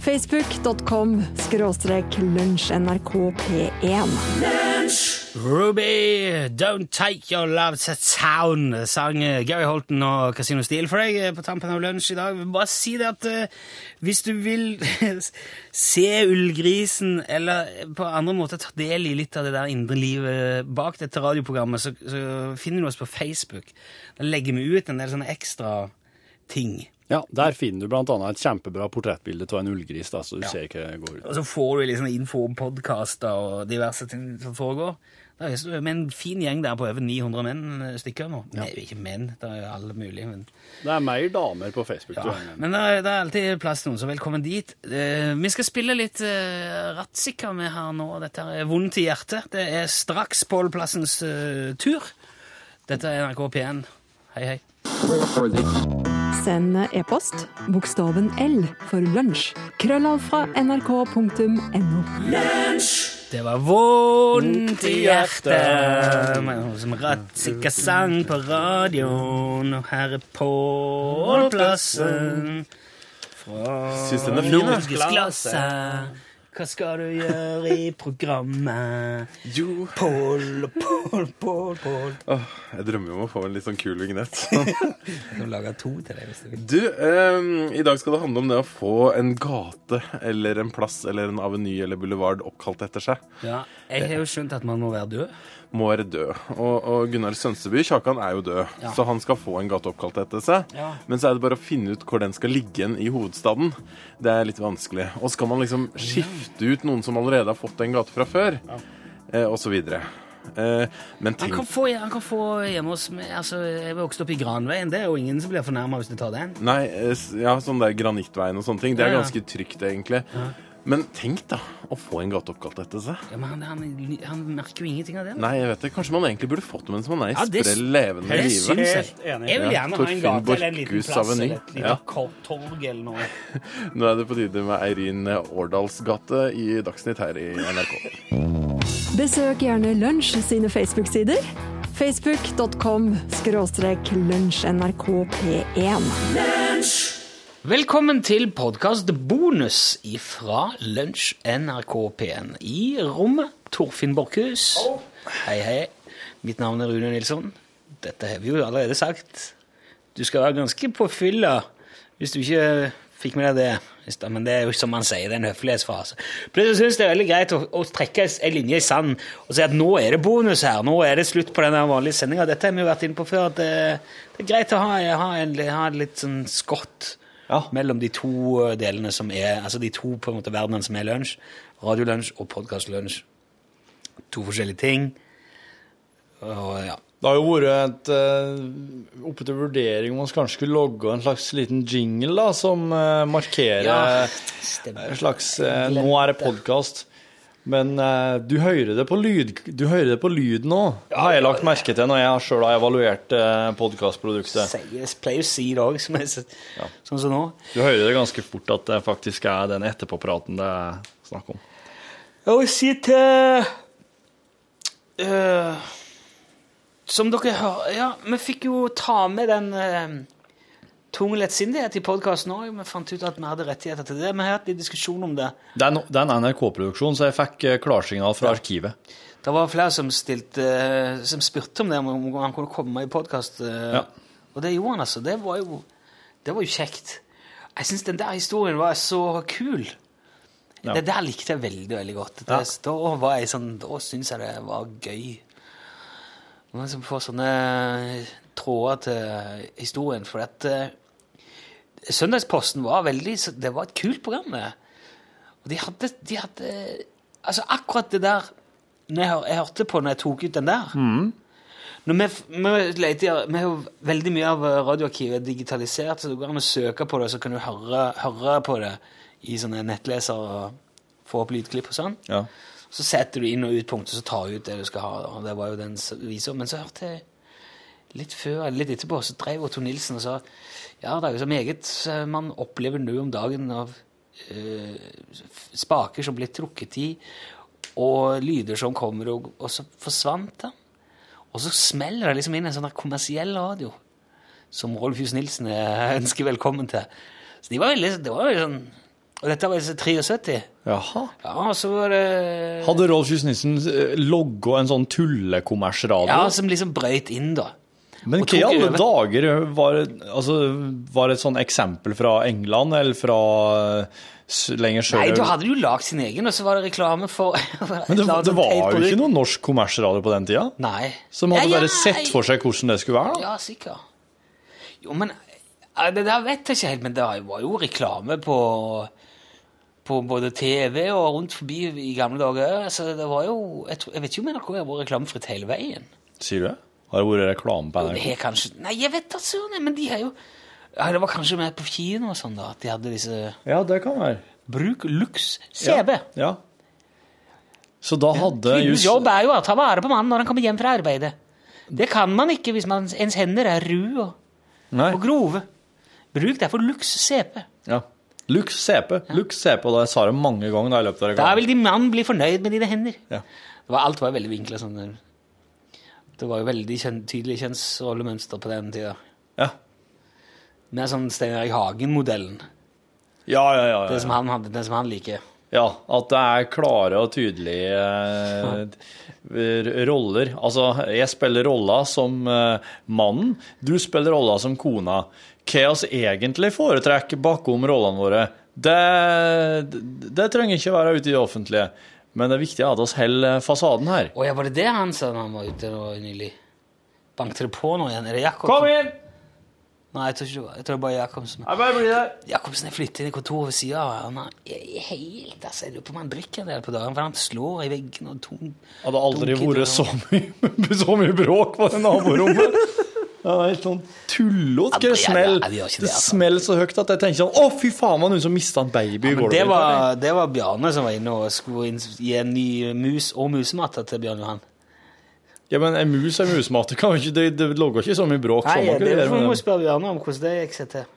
Facebook.com skråstrek lunsjnrkp1. Ruby, Don't Take Your Love to Town, sang eh, Gary Holton og Casino Steel for deg eh, på tampen av lunsj i dag. Bare si det at uh, hvis du vil [LAUGHS] se Ullgrisen, eller på andre måter ta del i litt av det der indre livet bak dette radioprogrammet, så, så finner du oss på Facebook. Da legger vi ut en del sånne ekstra ting. Ja, Der finner du annet et kjempebra portrettbilde av en ullgris, da, så du ser ikke det går ut. Og så får du liksom info om podkaster og diverse ting som foregår. Det er en fin gjeng der på over 900 menn eh, stykker nå. Ja. Nei, ikke menn, det er jo alle mulige. Men, Det er mer damer på Facebook. ja. tror jeg. men det, er, det er alltid plass til noen, så velkommen dit. Eh, vi skal spille litt uh, Ratzika med her nå. Dette er vondt i hjertet. Det er straks Pålplassens eh, tur. Dette er NRK P1. Hei, hei. Send e-post bokstaven L for lunsj. Krøllav fra nrk.no. Det var vondt i hjertet med- Som rattsikker sang på radioen Og her er Pål Plassen Fra. Norgesklasse Hva skal du gjøre i programmet? Jo, Pål Pål, Pål, Pål Åh, jeg drømmer om å få en litt sånn kul vignett. [LAUGHS] Jeg kan lage to til deg hvis du vil Du, ehm, i dag skal det handle om det å få en gate eller en plass eller en aveny eller boulevard oppkalt etter seg. Ja, jeg har jo skjønt at man må være død Må være død. Og, og Gunnar Sønseby, Kjakan, er jo død, Ja. så han skal få en gate oppkalt etter seg. Ja. Men så er det bare å finne ut hvor den skal ligge i hovedstaden. Det er litt vanskelig. Og skal man liksom skifte ut noen som allerede har fått en gate fra før, eh, og så videre. Eh, men Han tenk kan få, han kan få hjemme hos meg Altså, jeg vokste opp i Granveien Det er jo ingen som blir fornærma hvis du tar den Nei, eh, ja, sånn der granittveien og sånne ting. Det er Ja, ja. ganske trygt, egentlig. Men tenk, da, å få en gate oppkalt etter seg. Ja, men han, han, han merker jo ingenting av det. Nei, jeg vet det. Kanskje man egentlig burde fått det mens man er i Ja, sprell levende Det live. jeg. Helt enig. Jeg vil Ja, gjerne ha en gate eller en liten plass eller et lite Ja. torg eller noe. [LAUGHS] Nå er det på tide med Eirin Årdals gate i Dagsnytt her i NRK. Besøk gjerne Lunsj sine Facebook-sider. Facebook.com skråstrek lunsjnrkp1. Velkommen til podkast bonus fra Lunsj NRK P1 i rommet Torfinn Borchhus. Hei, hei. Mitt navn er Rune Nilsson. Dette har vi jo allerede sagt. Du skal være ganske på fylla hvis du ikke fikk med deg det. Men det er jo som man sier, det er en høflighetsfrase. Plutselig syns det er veldig greit å, å trekke en linje i sanden og si at nå er det bonus her. Nå er det slutt på den vanlige sendinga. Dette har vi jo vært inne på før. at det, det er greit å ha, ha, en, ha litt sånn skott Ja. mellom de to eh, delene som er Altså de to på en måte verdenene som er lunsj. Radiolunsj og podkastlunsj. To forskjellige ting. Og ja. Det har jo vært et, uh, oppe til vurdering om man kanskje skulle logge en slags liten jingle da, som uh, markerer Ja, en slags uh, Nå er det podkast. Men uh, du hører det på lyd Du hører det på lyden òg, har jeg lagt merke til når jeg sjøl har evaluert uh, podkastproduktet. Jeg pleier å si det òg, som jeg, sånn som nå. Du hører det ganske fort at det faktisk er den etterpåpraten det er snakk om. Jeg vil si til uh, som dere hører Ja, vi fikk jo ta med den eh, tung lettsindighet i podkasten òg. Vi fant ut at vi hadde rettigheter til det. Vi har hatt litt diskusjon om det. Det er, no, det er en NRK-produksjon, så jeg fikk eh, klarsignal fra arkivet. Det var flere som, stilte, eh, som spurte om det, om han kunne komme i podkast. Ja. Og det gjorde han, altså. Det var jo, det var jo kjekt. Jeg syns den der historien var så kul. Ja. Det der likte jeg veldig veldig godt. Det, Da var jeg sånn, da syns jeg det var gøy. Man liksom får sånne tråder til historien. For at eh, Søndagsposten var veldig Det var et kult program. det. Og de hadde, de hadde Altså, akkurat det der når jeg, jeg hørte på når jeg tok ut den der når vi, vi, leter, vi har jo veldig mye av radioarkivet digitalisert, så det går an å søke på det, så kan du høre, høre på det i sånne nettleser og få opp lydklipp og sånn. Ja. Så setter du inn og ut punkter, så tar du ut det du skal ha. Og det var jo den visa. Men så hørte jeg litt før, eller litt etterpå, så drev Otto Nilsen og sa ja, det er jo så meget eh, man opplever nå om dagen av eh, spaker som blir trukket i, og lyder som kommer, og, og så forsvant den. Og så smeller det liksom inn en sånn kommersiell radio som Rolf Jus Nilsen eh, ønsker velkommen til. Så de var veldig, det var veldig sånn Og dette var i 73. Jaha. Ja, så var det Hadde Rolf Jusnissen logga en sånn tullekommersradio? Ja, som liksom brøyt inn, da. Men hva i alle dager var, altså, var det et sånn eksempel fra England, eller fra lenger sør? Nei, da hadde de jo lagd sin egen, og så var det reklame for [LAUGHS] Men det, det var jo ikke noen norsk kommersradio på den tida? Nei. Som hadde Ja, ja, bare sett for seg hvordan det skulle være? da? Ja, sikkert. Jo, men Det der vet jeg ikke helt, men det var jo reklame på på både TV og rundt forbi i gamle dager. Altså, det var jo, jeg, jeg vet ikke om NRK har vært reklamefritt hele veien. Sier du det? Har det vært reklame på Det er kanskje, nei, jeg vet da søren, men de har jo ja, Det var kanskje med på kino og sånn, da, at de hadde disse Ja, det kan være. Bruk Lux CB. Ja. ja. Så da hadde ja, just jobb er jo å ta vare på mannen når han kommer hjem fra arbeidet. Det kan man ikke hvis man, ens hender er ru og, og grove. Bruk derfor Lux CP. Ja. Lux CP. Lux CP, og det sa jeg mange ganger da i løpet av Da vil de mann bli fornøyd med dine hender. Ja. Det var, alt var veldig vinkla sånn. Det var jo veldig kjen tydelig kjønnsrollemønster på den tida. Ja. Mer sånn Stein Erik Hagen-modellen. Ja, ja, ja. Det ja. som han hadde, det som han liker. Ja, at det er klare og tydelige eh, roller. Altså, jeg spiller rolla som eh, mannen, du spiller rolla som kona. Hva vi egentlig foretrekker bakom rollene våre, det, det, det trenger ikke være ute i det offentlige. Men det er viktig at vi holder fasaden her. Å ja, var det det han sa da han var ute nå nylig? Banket det på nå igjen? Er det Jakob? Kom inn! Nei, jeg tror ikke det var Jeg tror det er bare Jacobsen. Jeg bare blir der. Jacobsen er flyttet inn i kontoret ved siden av. Han er helt, altså, Jeg lurer på om han drikker en del på dagen, for han slår i veggen og tung Hadde aldri vært så mye, [LAUGHS] så mye bråk på det naborommet. [LAUGHS] Det var helt sånn tullete Ja, smell. det Det det, altså. smeller så høyt at jeg tenker sånn Å, fy faen, var det noen som mista en baby i ja, det var, det var Bjarne som var inne og skulle gi en ny mus og musematte til Bjørn Johan. Ja, men en mus er musmat. Det, det, det lager ikke så mye bråk. Nei, sånn, det får vi spørre Bjarne om hvordan det gikk seg til.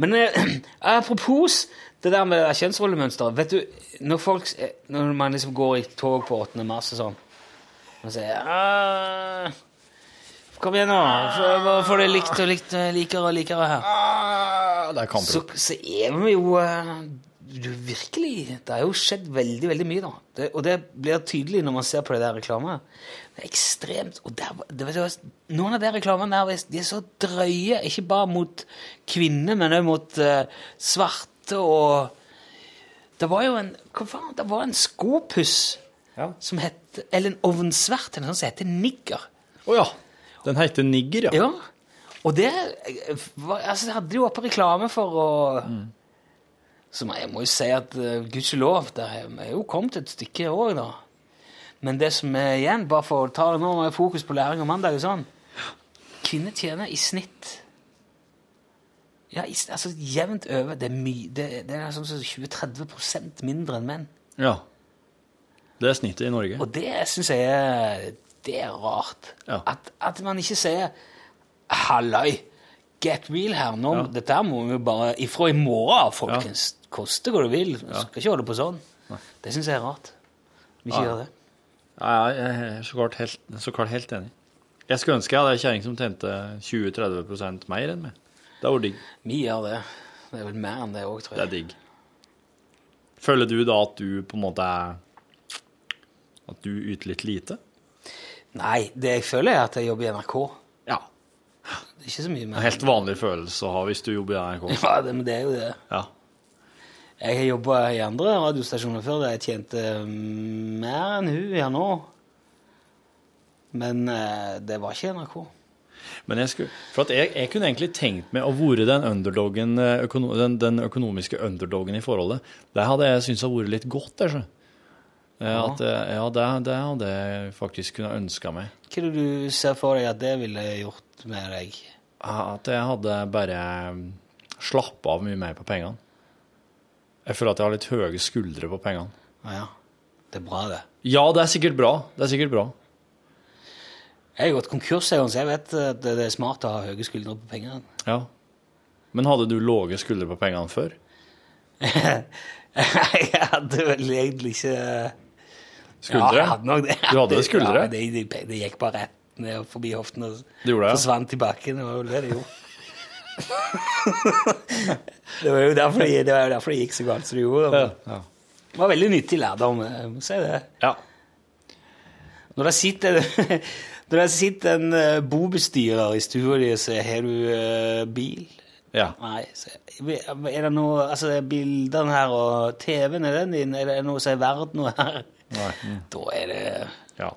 Men eh, [CLEARS THROAT] apropos det der med kjønnsrollemønster. Vet du, når folk Når man liksom går i tog på 8. mars og sånn, og sier «Ah, Kom igjen, nå. Få- det likt og likt, eh, likere og likere her. Ah, det er Så, så er vi jo eh, du, Virkelig. Det har jo skjedd veldig veldig mye, da. Det, og det blir tydelig når man ser på det der reklame. Det er ekstremt og der, det, du, Noen av de reklamene der de er så drøye, ikke bare mot kvinner, men også mot uh, svarte og Det var jo en hva faen, det var en skopuss som het Eller en ovnsvert eller noe sånt som heter Nigger. Oh, ja. Den heter Nigger, ja. Ja. Og det eh, var, altså, det hadde de jo oppe reklame for å Så jeg må jo si at uh, gudskjelov, det er jo kommet et stykke òg, da. Men det som er igjen, bare for å ta det nå med fokus på læring om mandag og sånn Kvinner tjener i snitt Ja, i, altså jevnt over. Det er mye Det, det er sånn som 20-30% mindre enn menn. ja. Det er snittet i Norge. Og det syns jeg er, det er rart. At, at man ikke sier Halløy, get real her. Nå, Dette her må vi bare Ifra i morgen folkens. Koste hva du vil. Ja. skal ikke holde på sånn. Det syns jeg er rart. Vi ikke Ja. gjør det. Ja, jeg er så klart helt, så klart helt enig. Jeg skulle ønske jeg hadde ei kjerring som tjente 20-30% mer enn meg. Det var digg. Vi gjør det. Det er vel mer enn det òg, tror Det jeg. er digg. Føler du da at du på en måte er At du yter litt lite? Nei, det jeg føler, er at jeg jobber i NRK. Ja. Det er ikke så mye En mer. helt vanlig følelse å ha hvis du jobber i NRK. Ja, det, men det er jo det. Ja. Jeg har jobba i andre radiostasjoner før der jeg tjente mm, mer enn hun gjør nå. Men eh, det var ikke NRK. Men jeg, skulle, for at jeg, jeg kunne egentlig tenkt meg å være den, underdogen, eh, økono, den, den økonomiske underdogen i forholdet. Det hadde jeg syntes hadde vært litt godt. Der, så. Ja. At, eh, ja, det, det hadde jeg faktisk kunne ønska meg. Hva er det du ser for deg at det ville gjort med deg? At jeg hadde bare slappa av mye mer på pengene. Jeg føler at jeg har litt høye skuldre på pengene. Ja, ja. Det er bra, det. Ja, det er sikkert bra. Det er sikkert bra. Jeg har gått konkurs så jeg vet at det er smart å ha høye skuldre på pengene. Ja. Men hadde du lave skuldre på pengene før? [LAUGHS] jeg hadde vel egentlig ikke Skuldre? Ja, jeg hadde nok det. Du hadde skuldre? Ja, det, det, det gikk bare rett ned forbi hoften og Det det, forsvant i bakken. Det var jo det det gjorde. [LAUGHS] det var jo derfor det, det, var jo derfor det gikk så galt som det gjorde. Ja. Det var veldig nyttig lærdom, jeg må si det. Ja. Når det sitter, [LAUGHS] når det sitter en eh, bobestyrer i stua di og sier 'Har du eh, bil?' Ja. Nei. Så, er det noe Altså, bildene her og TV-en, er den din? Er det noe som er verdt noe her? Nei. Mm. Da er det Ja.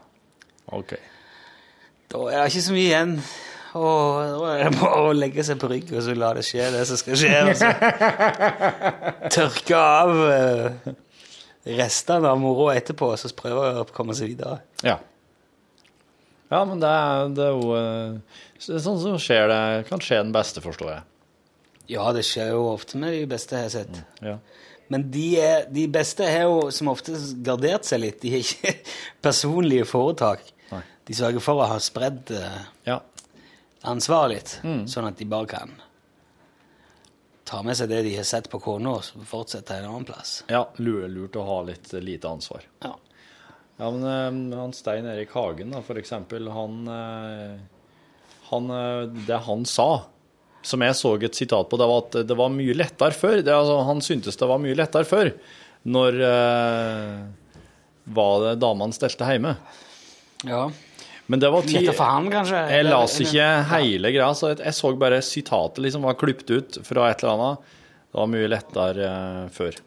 OK. Da er det ikke så mye igjen. Og da er det bare å legge seg på rygg og så la det skje, det som skal skje. Og så tørke av eh, restene av moroa etterpå, og så prøve å komme seg videre. Ja. Ja, men det er, det er jo eh, så- Sånn som skjer det kan skje den beste, forstår jeg. Ja, det skjer jo ofte med de beste jeg har sett. Ja. Men de, er, de beste har jo som oftest gardert seg litt. De har ikke [LAUGHS] personlige foretak. Nei. De sørger for å ha spredd eh, Ja. ansvaret litt, Mm. sånn at de bare kan ta med seg det de har sett på kona, og fortsette en annen plass. ja lurt, å ha litt eh, lite ansvar. Ja. Ja, men eh, han Stein Erik Hagen, da, for eksempel, han, han Det han sa, som jeg så et sitat på, det var at det var mye lettere før. Det, altså, han syntes det var mye lettere før, når eh, var det damene stelte hjemme. Ja. Men det var ti- Lettere for han, kanskje? Jeg las ikke hele greia, så jeg, jeg så bare sitatet liksom var klippet ut fra et eller annet. Det var mye lettere eh, før.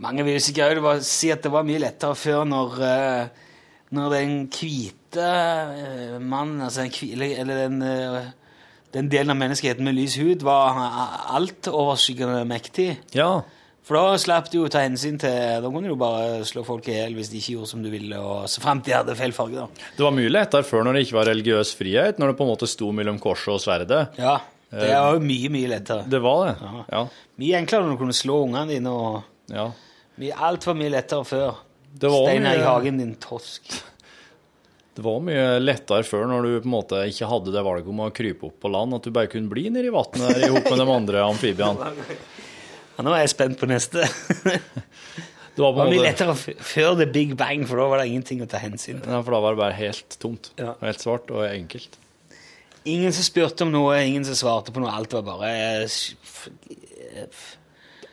Mange vil sikkert også si at det var mye lettere før når, eh, når den hvite eh, mannen, altså den, eller den, eh, den delen av menneskeheten med lys hud, var altoverskyggende mektig. Ja. For da slapp du jo ta hensyn til Da kunne du bare slå folk i hjel hvis de ikke gjorde som du ville, og så fremt de hadde feil farge, da. Det var mye lettere før når det ikke var religiøs frihet, når det på en måte sto mellom korset og sverdet. Ja. Det var jo mye, mye lettere. Det var det, ja. Mye enklere når du kunne slå ungene dine, og ja. alt var mye lettere før. Steinar Hagen, din tosk. Det var mye lettere før når du på en måte ikke hadde det valget om å krype opp på land, at du bare kunne bli nedi vannet der sammen med de andre amfibiene. [LAUGHS] Ja, nå er jeg spent på neste. [LAUGHS] Det var mye lettere før the big bang, for da var det ingenting å ta hensyn til. Ja, for da var det bare helt tomt. Ja. Helt svart og enkelt. Ingen som spurte om noe, ingen som svarte på noe. Alt var bare eh,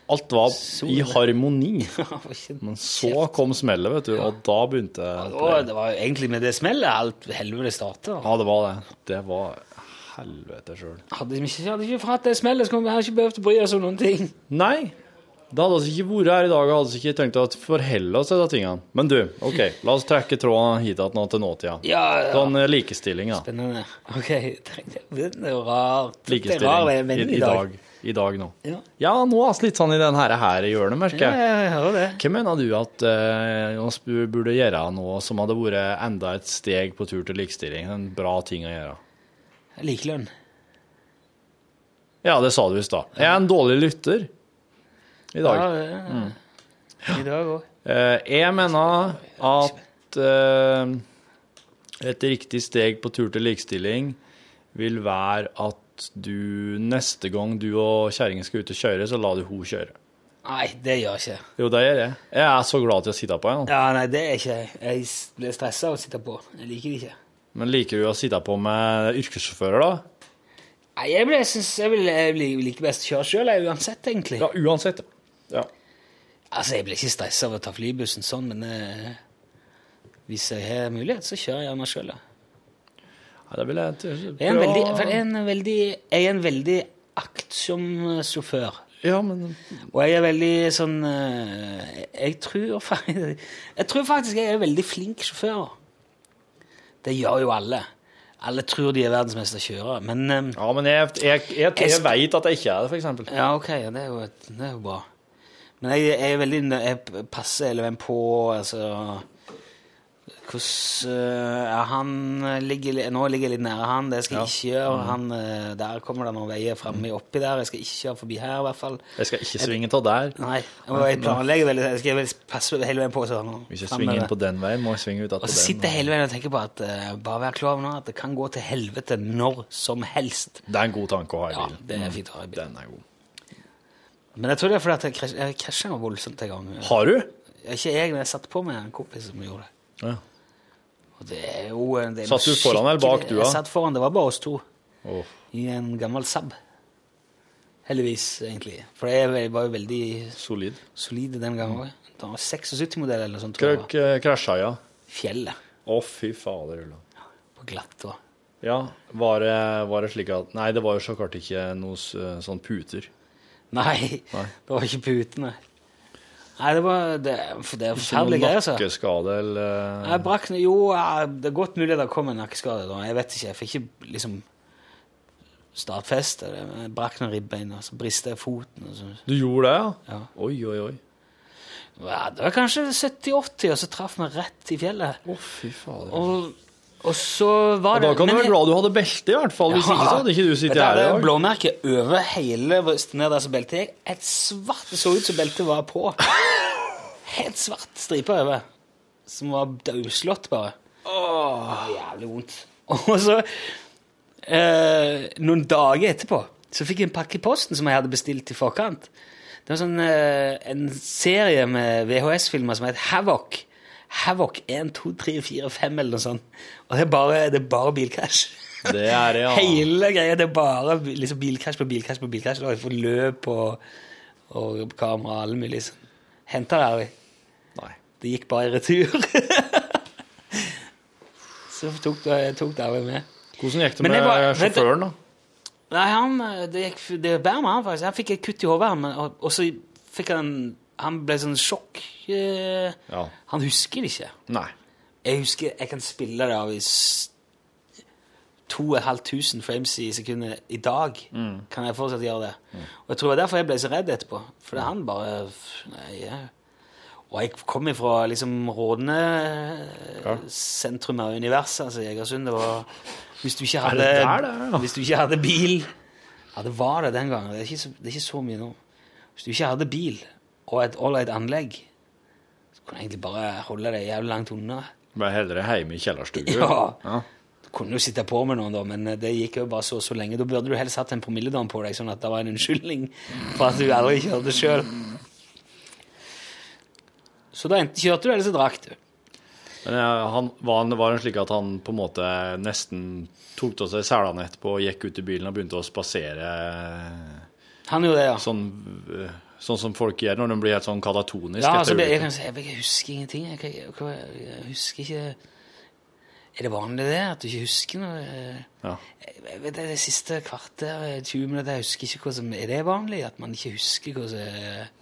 Alt var i harmoni. [LAUGHS] Men så kom smellet, vet du, og da begynte ja, det var jo egentlig med det smellet alt helvete starta. Ja, det var det. Det var helvete sjøl. Hadde vi ikke, hadde ikke hatt det smellet, så kunne vi ikke behøvd å bry oss om noen ting. Nei. Det hadde vi ikke vært her i dag og hadde vi ikke tenkt å forholde oss til de tingene. Men du, OK, la oss trekke tråden hit nå til nåtida. Ja, ja. Sånn eh, likestilling, da. Spennende. Ok, [LAUGHS] det er rart. Det er rar, men i, i, dag. I dag nå. Ja. Ja, nå er vi litt sånn i den her, her i hjørnet, merker jeg. Ja, ja, det. Hva mener du at uh, burde gjøre nå som hadde vært enda et steg på tur til likestilling? En bra ting å gjøre. Likelønn. Ja, det sa du i stad. Jeg er en dårlig lytter i dag. Ja, ja. I dag òg. Uh, jeg mener at uh, et riktig steg på tur til likestilling vil være at du neste gang du og kjerringa skal ut og kjøre, så lar du hun kjøre. Nei, det gjør jeg ikke. Jo, det gjør jeg. Jeg er så glad til å sitte på. henne. Ja, nei, det er ikke jeg. Jeg blir stressa av å sitte på. Jeg liker det ikke. Men liker du å sitte på med yrkessjåfører, da? Nei, jeg, blir, jeg, synes, jeg, vil, jeg vil- liker best å kjøre sjøl, uansett, egentlig. Ja, uansett. Ja. Altså, jeg blir ikke stressa av å ta flybussen sånn, men eh, hvis jeg har mulighet, så kjører jeg gjerne sjøl, ja. Ja, det vil jeg Jeg er en veldig, jeg er en veldig, jeg er en veldig aktsom sjåfør. Ja, men Og jeg er veldig sånn eh, Jeg tror faktisk [LAUGHS] Jeg tror faktisk jeg er veldig flink sjåfør. Det gjør jo alle. Alle tror de er verdensmester kjørere, men eh, Ja, men jeg, jeg, jeg, jeg, veit at jeg ikke er det, eksempel. Ja, ok, ja, det, er jo, det er jo bra. Men jeg, jeg er veldig Jeg passer hele veien på, altså Hvordan uh, Han ligger Nå ligger jeg litt nære han, det skal jeg ikke gjøre. Mm. Han, uh, der kommer det noen veier framme oppi der. Jeg skal ikke kjøre forbi her, i hvert fall. Jeg skal ikke svinge av der. Nei, jeg planlegger veldig Jeg skal passe hele veien på sånn. Hvis jeg svinger inn på den veien, må jeg svinge ut at Og så sitter jeg hele veien og tenker på at uh, bare vær klar over nå at det kan gå til helvete når som helst. Det er en god tanke å ha i bilen. Ja, det er fint å ha i bilen. Den er god. Men jeg tror det er fordi at jeg krasj- jeg krasja noe voldsomt en gang. Har du? Ikke jeg, men jeg satt på med en kompis som gjorde det. Ja. Og det er jo det er Satt du foran eller bak, du, da? Jeg satt foran, det var bare oss to. Oh. I en gammel Saab. Heldigvis, egentlig. For jeg var jo veldig Solid. solid den gangen òg. Det var 76-modell eller noe sånt. tror jeg Krøk det eh, krasja, ja. Fjellet. Å, fy fader. Ja, På glatt og Ja, var det, var det slik at Nei, det var jo så klart ikke noe sånn puter. Nei, Nei. det var ikke putene. Nei, det var det, det er forferdelige greier, altså. nakkeskade eller Jeg brakk Jo, det er godt mulig det kom en nakkeskade. da. Jeg vet ikke. Jeg fikk ikke liksom startfeste. det, Jeg brakk noen ribbein, og så briste jeg foten. Og så. Du gjorde det, ja? Ja. Oi, oi, oi. Ja, det var kanskje 70-80, og så traff vi rett i fjellet. Å, fy fader. Og, og så var Og det da kan du være glad du hadde belte, i hvert fall. Hvis ikke så hadde ikke du sittet her i Det dag. blåmerke over hele brystet ned der som beltet gikk. Et svart Det så ut som beltet var på. Helt svart stripe over. Som var dødslått bare. Åh, jævlig vondt. Og så, eh, noen dager etterpå, så fikk jeg en pakke i posten som jeg hadde bestilt i forkant. Det var sånn, eh, en serie med VHS-filmer som het Havoc. Havoc 1, 2, 3, 4, 5 eller noe sånt. Og det er bare, det er bare bilkrasj. Det er det, ja. [LAUGHS] Hele greia det er bare liksom, bilkrasj på bilkrasj på bilkrasj. Og jeg får løp og, og kamera alle mulige sånn. Henta det aldri. Nei. Det gikk bare i retur. [LAUGHS] Så tok tok aldri med. Hvordan gikk det med var- sjåføren, da? Nei, han, det gikk det bærer med han, faktisk. Han fikk et kutt i hodet, og, og så fikk han Han ble sånn sjokk. Eh, Ja. Han husker det ikke. Nei. Jeg husker jeg kan spille det av i s- 2500 frames i sekundet i dag. Kan jeg fortsatt gjøre det. Og jeg tror det var derfor jeg ble så redd etterpå. For han bare nei, ja. Og jeg kom ifra liksom Rådene sentrum av universet, altså Jegersund. Det var Hvis du ikke Er hadde, det der det er, ja? hvis du ikke hadde bil Ja, det var det den gangen. Det er ikke så, det er ikke så mye nå. Hvis du ikke hadde bil og et ålreit anlegg, kunne egentlig bare holde deg jævlig langt unna. Bare heller hjemme i kjellerstua? Ja. ja. Du kunne jo sitte på med noen, da, men det gikk jo bare så så lenge. Da burde du helst hatt en promilledam på deg, sånn at det var en unnskyldning for at du aldri kjørte sjøl. Så da enten kjørte du, eller så drakk du. Men ja, han, var, han, var han slik at han på en måte nesten tok av seg selene etterpå og gikk ut i bilen og begynte å spasere Han gjorde det, ja. sånn, øh, sånn som folk gjør når de blir helt sånn katatoniske. Ja, altså, jeg, kan jeg, jeg husker ingenting. Jeg, jeg, jeg, husker ikke Er det vanlig det, at du ikke husker noe? Ja. Det, det siste kvarter, 20 minutter, jeg husker ikke hva som Er det vanlig at man ikke husker hva som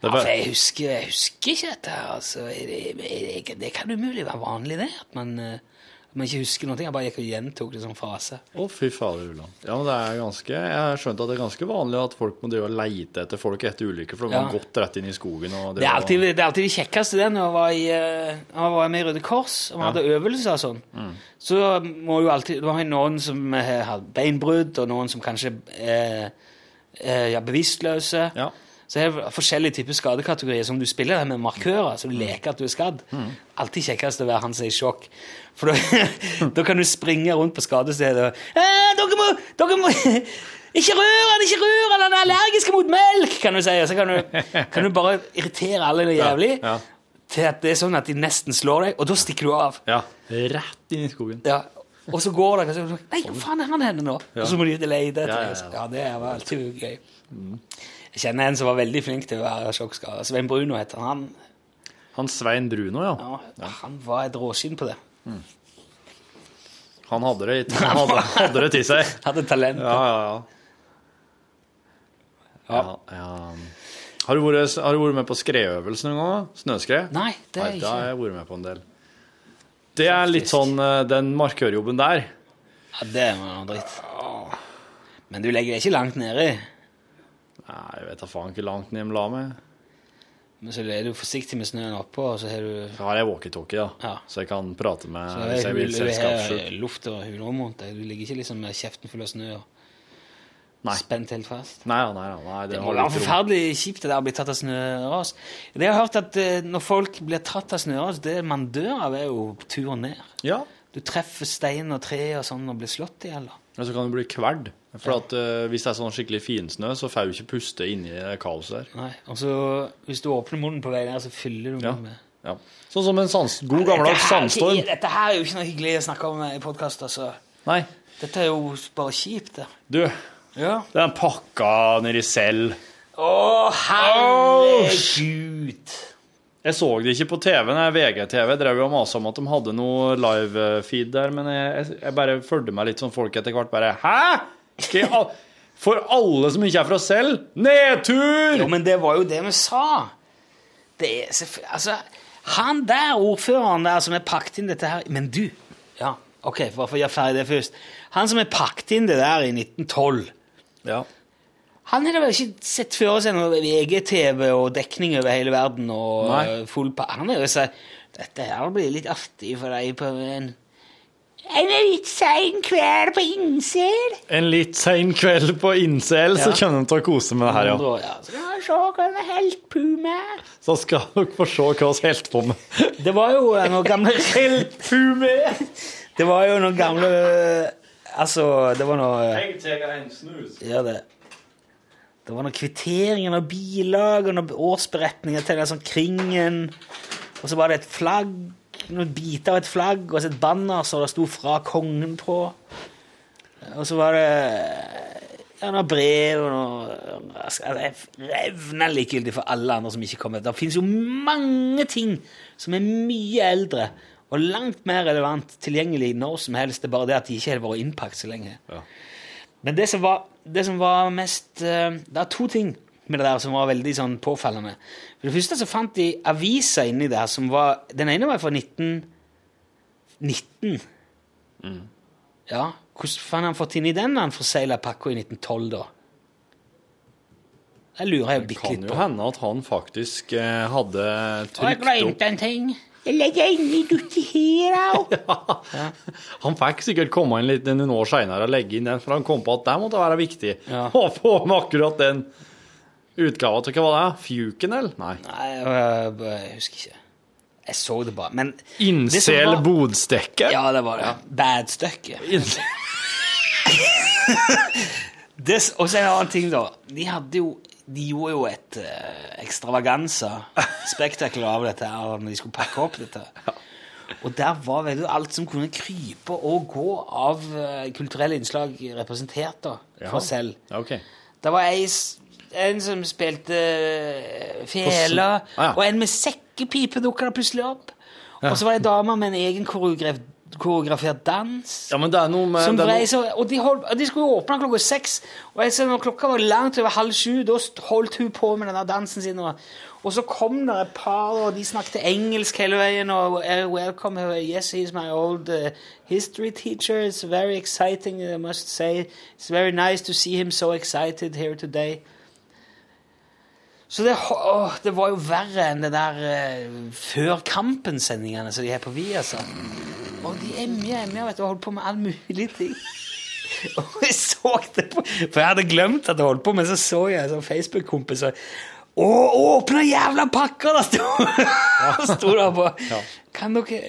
ja, for jeg husker, jeg husker ikke dette. Altså. Det, det, det kan umulig være vanlig, det. At man, eh, man ikke husker noe. Jeg bare gikk og gjentok det som frase. Å, fy fader, Ulland. Ja, men det er ganske Jeg har skjønt at det er ganske vanlig at folk må drive og leite etter folk etter ulykker, for de Ja. har gått rett inn i skogen og Det er alltid det, er alltid det kjekkeste det når jeg var, i, eh, jeg var med i Røde Kors og vi Ja. hadde øvelser og sånn. Mm. Så må jo alltid Du har noen som har beinbrudd, og noen som kanskje er bevisstløse. ja, Så det er forskjellige typer skadekategorier som du spiller med markører, så du leker at du er skadd. Alltid kjekkest å være han som er i sjokk. For da, [LAUGHS] da kan du springe rundt på skadestedet og eh, dere, må, dere, må, [LAUGHS] Ikke rør han, ikke rør han, han er allergisk mot melk! kan du si. Og så kan du, kan du bare irritere alle det jævlig Ja. til at det er sånn at de nesten slår deg, og da stikker du av. ja. Rett inn i skogen. Ja. Og så går det og så, Nei, hvor faen er han henne nå? Ja. Og så må de ut og lete etter Ja, ja, det. ja. Ja, det var alltid gøy. Jeg kjenner en som var veldig flink til å være sjokkskada. Svein Bruno heter han. Han Svein Bruno, ja. Ja, Han var et råskinn på det. Han hadde det, [LAUGHS] han hadde, hadde det til seg. Hadde talent. Ja, ja, ja. ja. Har, du vært, har du vært med på skredøvelse noen gang? Snøskred? Nei, det er Nei, ikke. Da har jeg vært med på en del. Det er litt sånn eh, den markørjobben der. Ja, det er noe dritt. Men du legger deg ikke langt nedi. Nei, jeg vet da faen ikke langt ned de la meg. Men så er du forsiktig med snøen oppå, og så har du Så har jeg walkietalkie, da. Ja. Så jeg kan prate med så hvis jeg vil selskapssjuk. luft og hulrom rundt deg. Du ligger ikke liksom med kjeften full av snø og Nei. spent helt fast. Nei, ja, nei, ja, nei, det Det må være forferdelig kjipt det der å bli tatt av snøras. Det jeg har hørt at eh, når folk blir tatt av snøras, det man dør av, er jo turen ned. Ja. Du treffer stein og tre og sånn og blir slått i hjel. Og så kan du bli kverd. For at uh, hvis det er sånn skikkelig finsnø, så får du ikke puste inni kaoset der. Nei. Og så hvis du åpner munnen på vei der, så fyller du Ja. munnen med Ja. Sånn som en sans, god gammeldags sandstorm. Dette her er jo ikke noe hyggelig å snakke om i podkast, altså. Nei. Dette er jo bare kjipt, det. Du, Ja. den pakka nedi selv. Å, herregud! Jeg så det ikke på TV, nei, VGTV drev jo og masa om at de hadde noe live-feed der, men jeg, jeg, bare følte meg litt sånn folk etter hvert bare Hæ?! Al- for alle som ikke er fra selv, nedtur! Jo, men det var jo det vi sa. Det er selvfølgelig Altså, han der ordføreren der som har pakket inn dette her Men du! Ja, OK, bare for å gjøre ferdig det først. Han som har pakket inn det der i 1912 Ja. Han hadde vel ikke sett for seg noe VGTV og dekning over hele verden og Nei. eh, full pa Han har jo sagt dette her blir litt artig for deg på en En litt sein kveld på Innsel. En litt sein kveld på så Ja. kommer de til å kose med det her, ja. Ja, så skal vi se hva vi holdt på med. Så skal dere få se hva vi holdt på med. Det var jo noen gamle Det var jo noen gamle Altså, det var noe Jeg tar en snus. Ja, det Det var noen kvitteringer, noen bilag og noen årsberetninger til sånn Kringen. Og så var det et flagg, noen biter av et flagg, og så et banner som det sto 'Fra kongen' på. Og så var det ja, noen brev og noe altså, Det revner likegyldig for alle andre som ikke kommer. Det finnes jo mange ting som er mye eldre og langt mer relevant tilgjengelig når som helst. Det er bare det at de ikke har vært innpakt så lenge. Men det som var, det som var mest eh, Det er to ting med det der som var veldig sånn påfallende. For det første så fant de aviser inni der som var Den ene var fra 1919. Ja, hvordan har han fått inn i den da han forsegla pakka i 1912, da? Det lurer jeg Det kan jo hende at han faktisk eh, hadde Og jeg trykt opp glemte en ting. Jeg legger inn i òg. [LAUGHS] Ja. Han fikk sikkert komme inn litt noen år seinere og legge inn den, for han kom på at det måtte være viktig [LAUGHS] å få med akkurat den utgava til hva var det? Fjuken, eller? Nei. Nei, jeg, jeg husker ikke. Jeg så det bare. Men Incel var- bodstekke? Ja, det var det. Badstykke. [LAUGHS] Det, og så en annen ting, da. De hadde jo de gjorde jo et uh, ekstravaganza, spektakel av dette her når de skulle pakke opp dette. Og der var vel alt som kunne krype og gå av eh, kulturelle innslag representert da, for selv. Ok. Det var ei, s- en som spilte eh, fele, Ah, ja. og en med sekkepipe dukka plutselig opp. Og så var det ei dame med en egen koreograf koreografert dans. Ja, men det er noe med Som det er noe- Reiser, og de, hold, de skulle jo åpne klokka seks, og jeg ser når klokka var langt over halv sju, da holdt hun på med den der dansen sin. Og, og så kom det et par, og de snakket engelsk hele veien, og eh, welcome, yes, he's my old uh, history teacher, it's very exciting, I must say. It's very nice to see him so excited here today. Så det, å, det var jo verre enn det der uh, før kampen-sendingene som de har på Viasat. Og de emja, emja, vet du, og holdt på med all mulig ting. [LAUGHS] Og jeg så det på For jeg hadde glemt at jeg holdt på, men så så jeg en sånn Facebook-kompis og Å, åpne jævla pakker! Da sto, [LAUGHS] ja. sto der på. Kan dere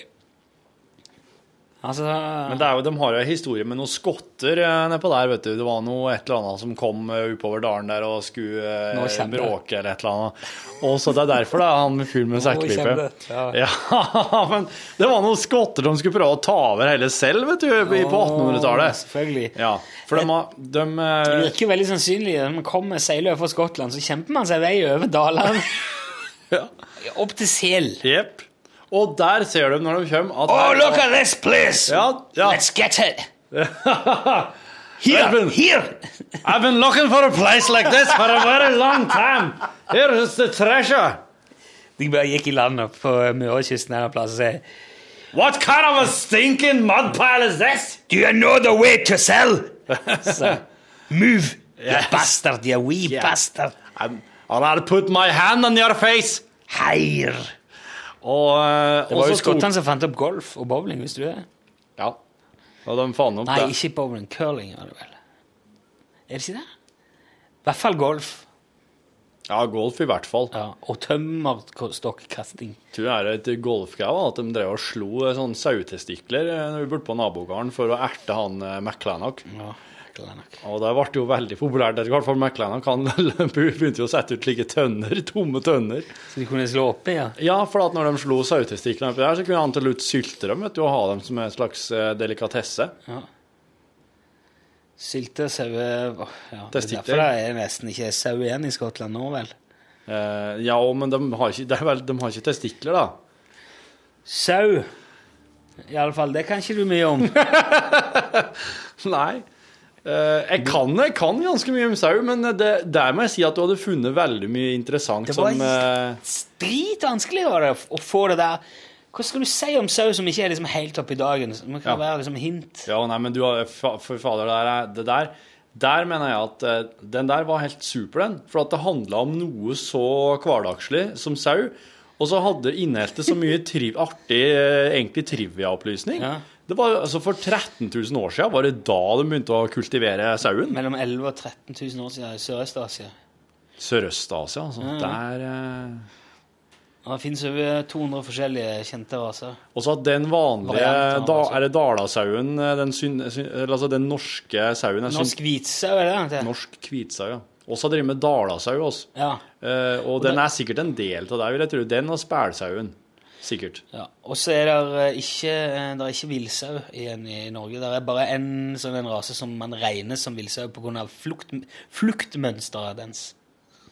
Altså, Men jo, de har jo en historie med noen skotter eh, nedpå der, vet du. Det var noe et eller annet som kom eh, oppover dalen der og skulle eh, bråke eller et eller annet. Og så det er derfor det er han med fyll med sekkepipe. ja. Ja, [LAUGHS] men det var noen skotter som skulle prøve å ta over hele selv, vet du, på 1800-tallet. Selvfølgelig. Ja, for de, de eh, Det virker veldig sannsynlig. Når man kommer seiler fra Skottland, så kjemper man seg vei over dalene. [LAUGHS] Opp til Sel. Jepp. Og der ser du når de kommer at Oh, look at this place! Ja, ja. Let's get it! [LAUGHS] Here, Here, here! I've been looking for a place like this for a very long time. Here is the treasure. De bare gikk i land opp på Mørekysten her en plass og sa What kind of a stinking mud pile is this? Do you know the way to sell? [LAUGHS] so, move, you bastard, you wee Yeah. bastard. I'm, and I'll put my hand on your face. Here. Og, eh, Det var jo så skottene som fant opp golf og bowling, visste du det? Ja. Og de fant opp Nei, det. ikke bowling. Curling var det vel. Er det ikke det? I hvert fall golf. Ja, golf i hvert fall. Ja, og tømmerstokkasting. Tror det er et golfgau at de drev og slo eh, sånne sauetestikler eh, når vi burde på nabogården for å erte han McLanock Ja, Glennock. Og det ble jo veldig populært. I hvert fall McClannock han [LAUGHS] begynte jo å sette ut slike tønner, tomme tønner. Så de kunne slå oppi, ja. Ja, for at når de slo sauetestiklene oppi der, så kunne han til slutt sylte dem vet du, og ha dem som en slags eh, delikatesse. ja. Sylte saue åh, ja. Det er derfor det er nesten ikke sau igjen i Skottland nå, vel. Eh, ja, men de har, ikke, vel, de har ikke testikler, da. Sau. I alle fall, det kan ikke du mye om. [LAUGHS] Nei. Eh, jeg, kan, jeg kan ganske mye om sau, men det, der må jeg si at du hadde funnet veldig mye interessant Det var som eh, Dritvanskelig å få det der. Hva skal du si om sau som ikke er liksom helt oppe i dagen? Som kan Ja. være liksom hint. Ja, nei, men du har For fader, det der, er- det der Der mener jeg at eh, den der var helt super, den. For at det handla om noe så hverdagslig som sau. Og så hadde inneholdt det så mye triv, artig egentlig trivia-opplysning. Ja. Det var, altså For 13 000 år siden var det da de begynte å kultivere sauen. Mellom 11 000 og 13 000 år siden i Sørøst-Asia. Sørøst-Asia, altså. Ja. Der eh, det finnes over 200 forskjellige kjente raser. Og så at den vanlige da. Er det dalasauen, eh, den, syn, syn, altså den norske sauen Norsk hvitsau, er det det? Norsk hvitsau, ja. Også driver med dalasau også. Ja. Eh, og den er sikkert en del av det, vil jeg tro. Den og spælsauen. Sikkert. ja. Og så er det ikke, eh, det er ikke villsau igjen i Norge. Det er bare en sånn en rase som man regner som villsau pga. Flukt, fluktmønsteret dens.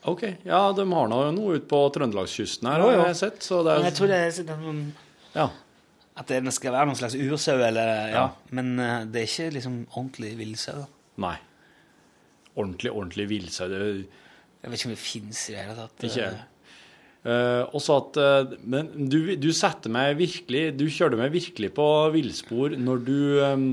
OK. Ja, de har nå noe ute på trøndelagskysten her, Jo, jo. har jeg sett. Så det Men jeg er tror det er sånn Ja. at det skal være noen slags ursau, eller ja. Ja. Men eh, det er ikke liksom ordentlig villsau. Nei. Ordentlig, ordentlig villsau. det Jeg vet ikke om det fins i det hele tatt. Ikke jeg. Også at uh, Men du, du setter meg virkelig Du kjørte meg virkelig på villspor når du um,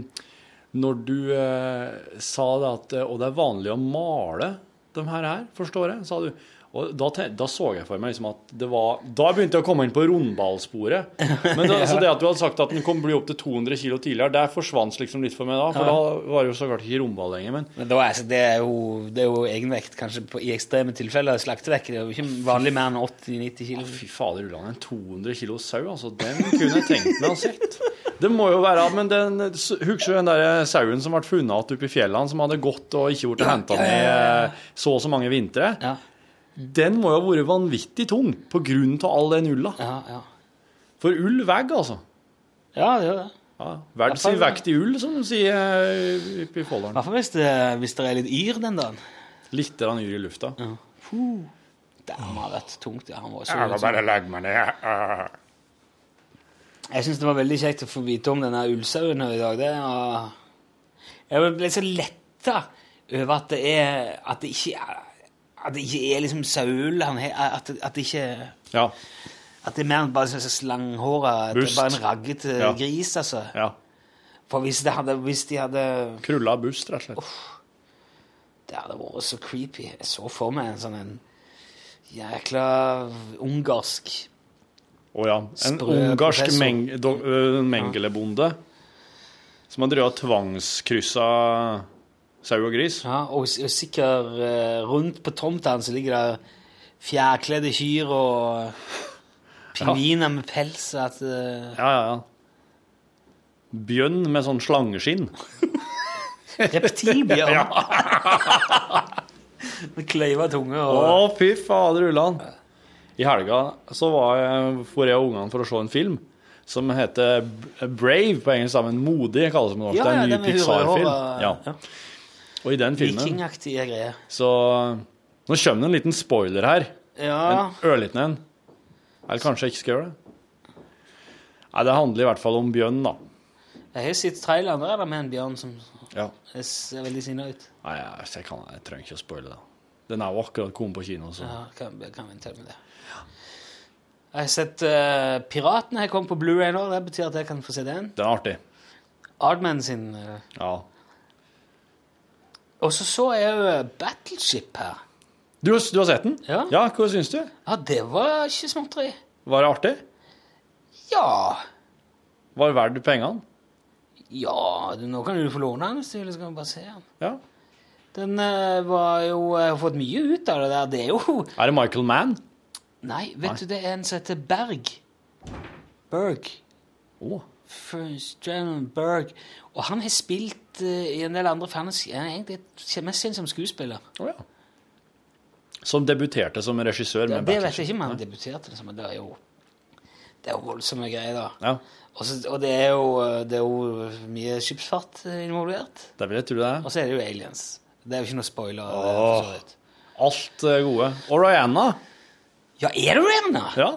Når du uh, sa det at Og det er vanlig å male de her, forstår jeg, sa du. Og da, da så jeg for meg liksom at det var Da begynte jeg å komme inn på rundballsporet. Men da, [LAUGHS] så det at du hadde sagt at den kom bli opp til 200 kg tidligere, der forsvant liksom litt for meg da. For Ja. da var det jo så klart ikke rundball lenger. Men Men er- det, er jo, det er jo egenvekt, kanskje på, i ekstreme tilfeller. Slaktevekt det er jo ikke vanlig mer enn 80-90 kilo. Fy fader, Ulland, en 200 kilo sau, altså. Den kunne jeg tenkt meg å sett. Det må jo være Men den, husker du den der sauen som ble funnet igjen oppe i fjellene, som hadde gått og ikke blitt henta ja, ja, ja, ja. ned så og så mange vintre? Ja. Den må jo ha vært vanvittig tung på grunn av all den ulla. Ja, ja. For ull vegger, altså. ja, det gjør det. Ja, Verdt sin vekt i ull, som de sier eh, oppe i I hvert fall hvis det, hvis det er litt yr den dagen. Litt grann yr i lufta. Det må ha vært tungt. Ja, han var så, Jeg må bare legge meg ned. Jeg syns det var veldig kjekt å få vite om denne ullsauen her i dag. Det var... Jeg ble så letta over at det er At det ikke er, at det ikke er liksom Saul han he, At, det- at det ikke Ja. At det er mer enn bare sånn slanghåra Det er bare en raggete Ja. gris, altså. ja. For hvis, det hadde, hvis de hadde Krulla bust, rett og slett. Det hadde vært så creepy. Jeg så for meg en sånn en jækla ungarsk Å ja. En ungarsk meng, ø, mengelebonde som har drevet tvangskryssa sau og gris. Ja, og, og sikkert eh, rundt på tomta så ligger det fjærkledde kyr og pingviner med pels. At, uh... Ja, ja, ja. Bjønn med sånn slangeskinn. Reptilbjørn. [LAUGHS] [LAUGHS] Med kleiva tunge Å, fy fader ullan. I helga så var jeg, for jeg og ungene for å se en film som heter Brave på engelsk, sammen. Modig kalles det på norsk. Ja, det er ja, en ny Pixar-film. Ja. Ja. Og i den filmen vikingaktige greier. så Nå kommer det en liten spoiler her. Ja. En ørliten en. Eller kanskje jeg ikke skal gjøre det. Nei, Det handler i hvert fall om bjørn, da. Jeg har sett traileren. Der er med en bjørn som Ja. ser veldig sinna ut. Nei, jeg, kan, jeg trenger ikke å spoile det. Den er jo akkurat kommet på kino, så Ja, kan, kan vente med det. Jeg har sett uh, Piratene har kommet på Blu-ray nå. Det betyr at jeg kan få se den. den er artig. Ardman sin uh, Ja. Og så så jeg jo Battleship her. Du, har- du har sett den? Ja. ja hva syns du? Ja, det var ikke småtteri. Var det artig? Ja Var det verdt pengene? Ja, du, nå kan du få låne den hvis du vil, så kan du bare se den. Ja. Den eh, var jo Jeg har fått mye ut av det der. Det er jo [LAUGHS] Er det Michael Mann? Nei, vet du, det er en som heter Berg. Berg. Å. Berg. Og han har spilt eh, i en del andre fantasy. Han er egentlig mest kjent som skuespiller. Å ja. Som debuterte som regissør Ja, med det vet jeg ikke om han debuterte, som, men det er jo Det er jo voldsomme greier, da. Ja, Også, og det, er jo, eh, det er jo mye skipsfart eh, involvert. det vil jeg tro det er. Og så er det jo aliens. Det er jo ikke noe spoiler. det, Åh. Alt er gode. Og Rihanna. Ja, er det Rihanna? Ja.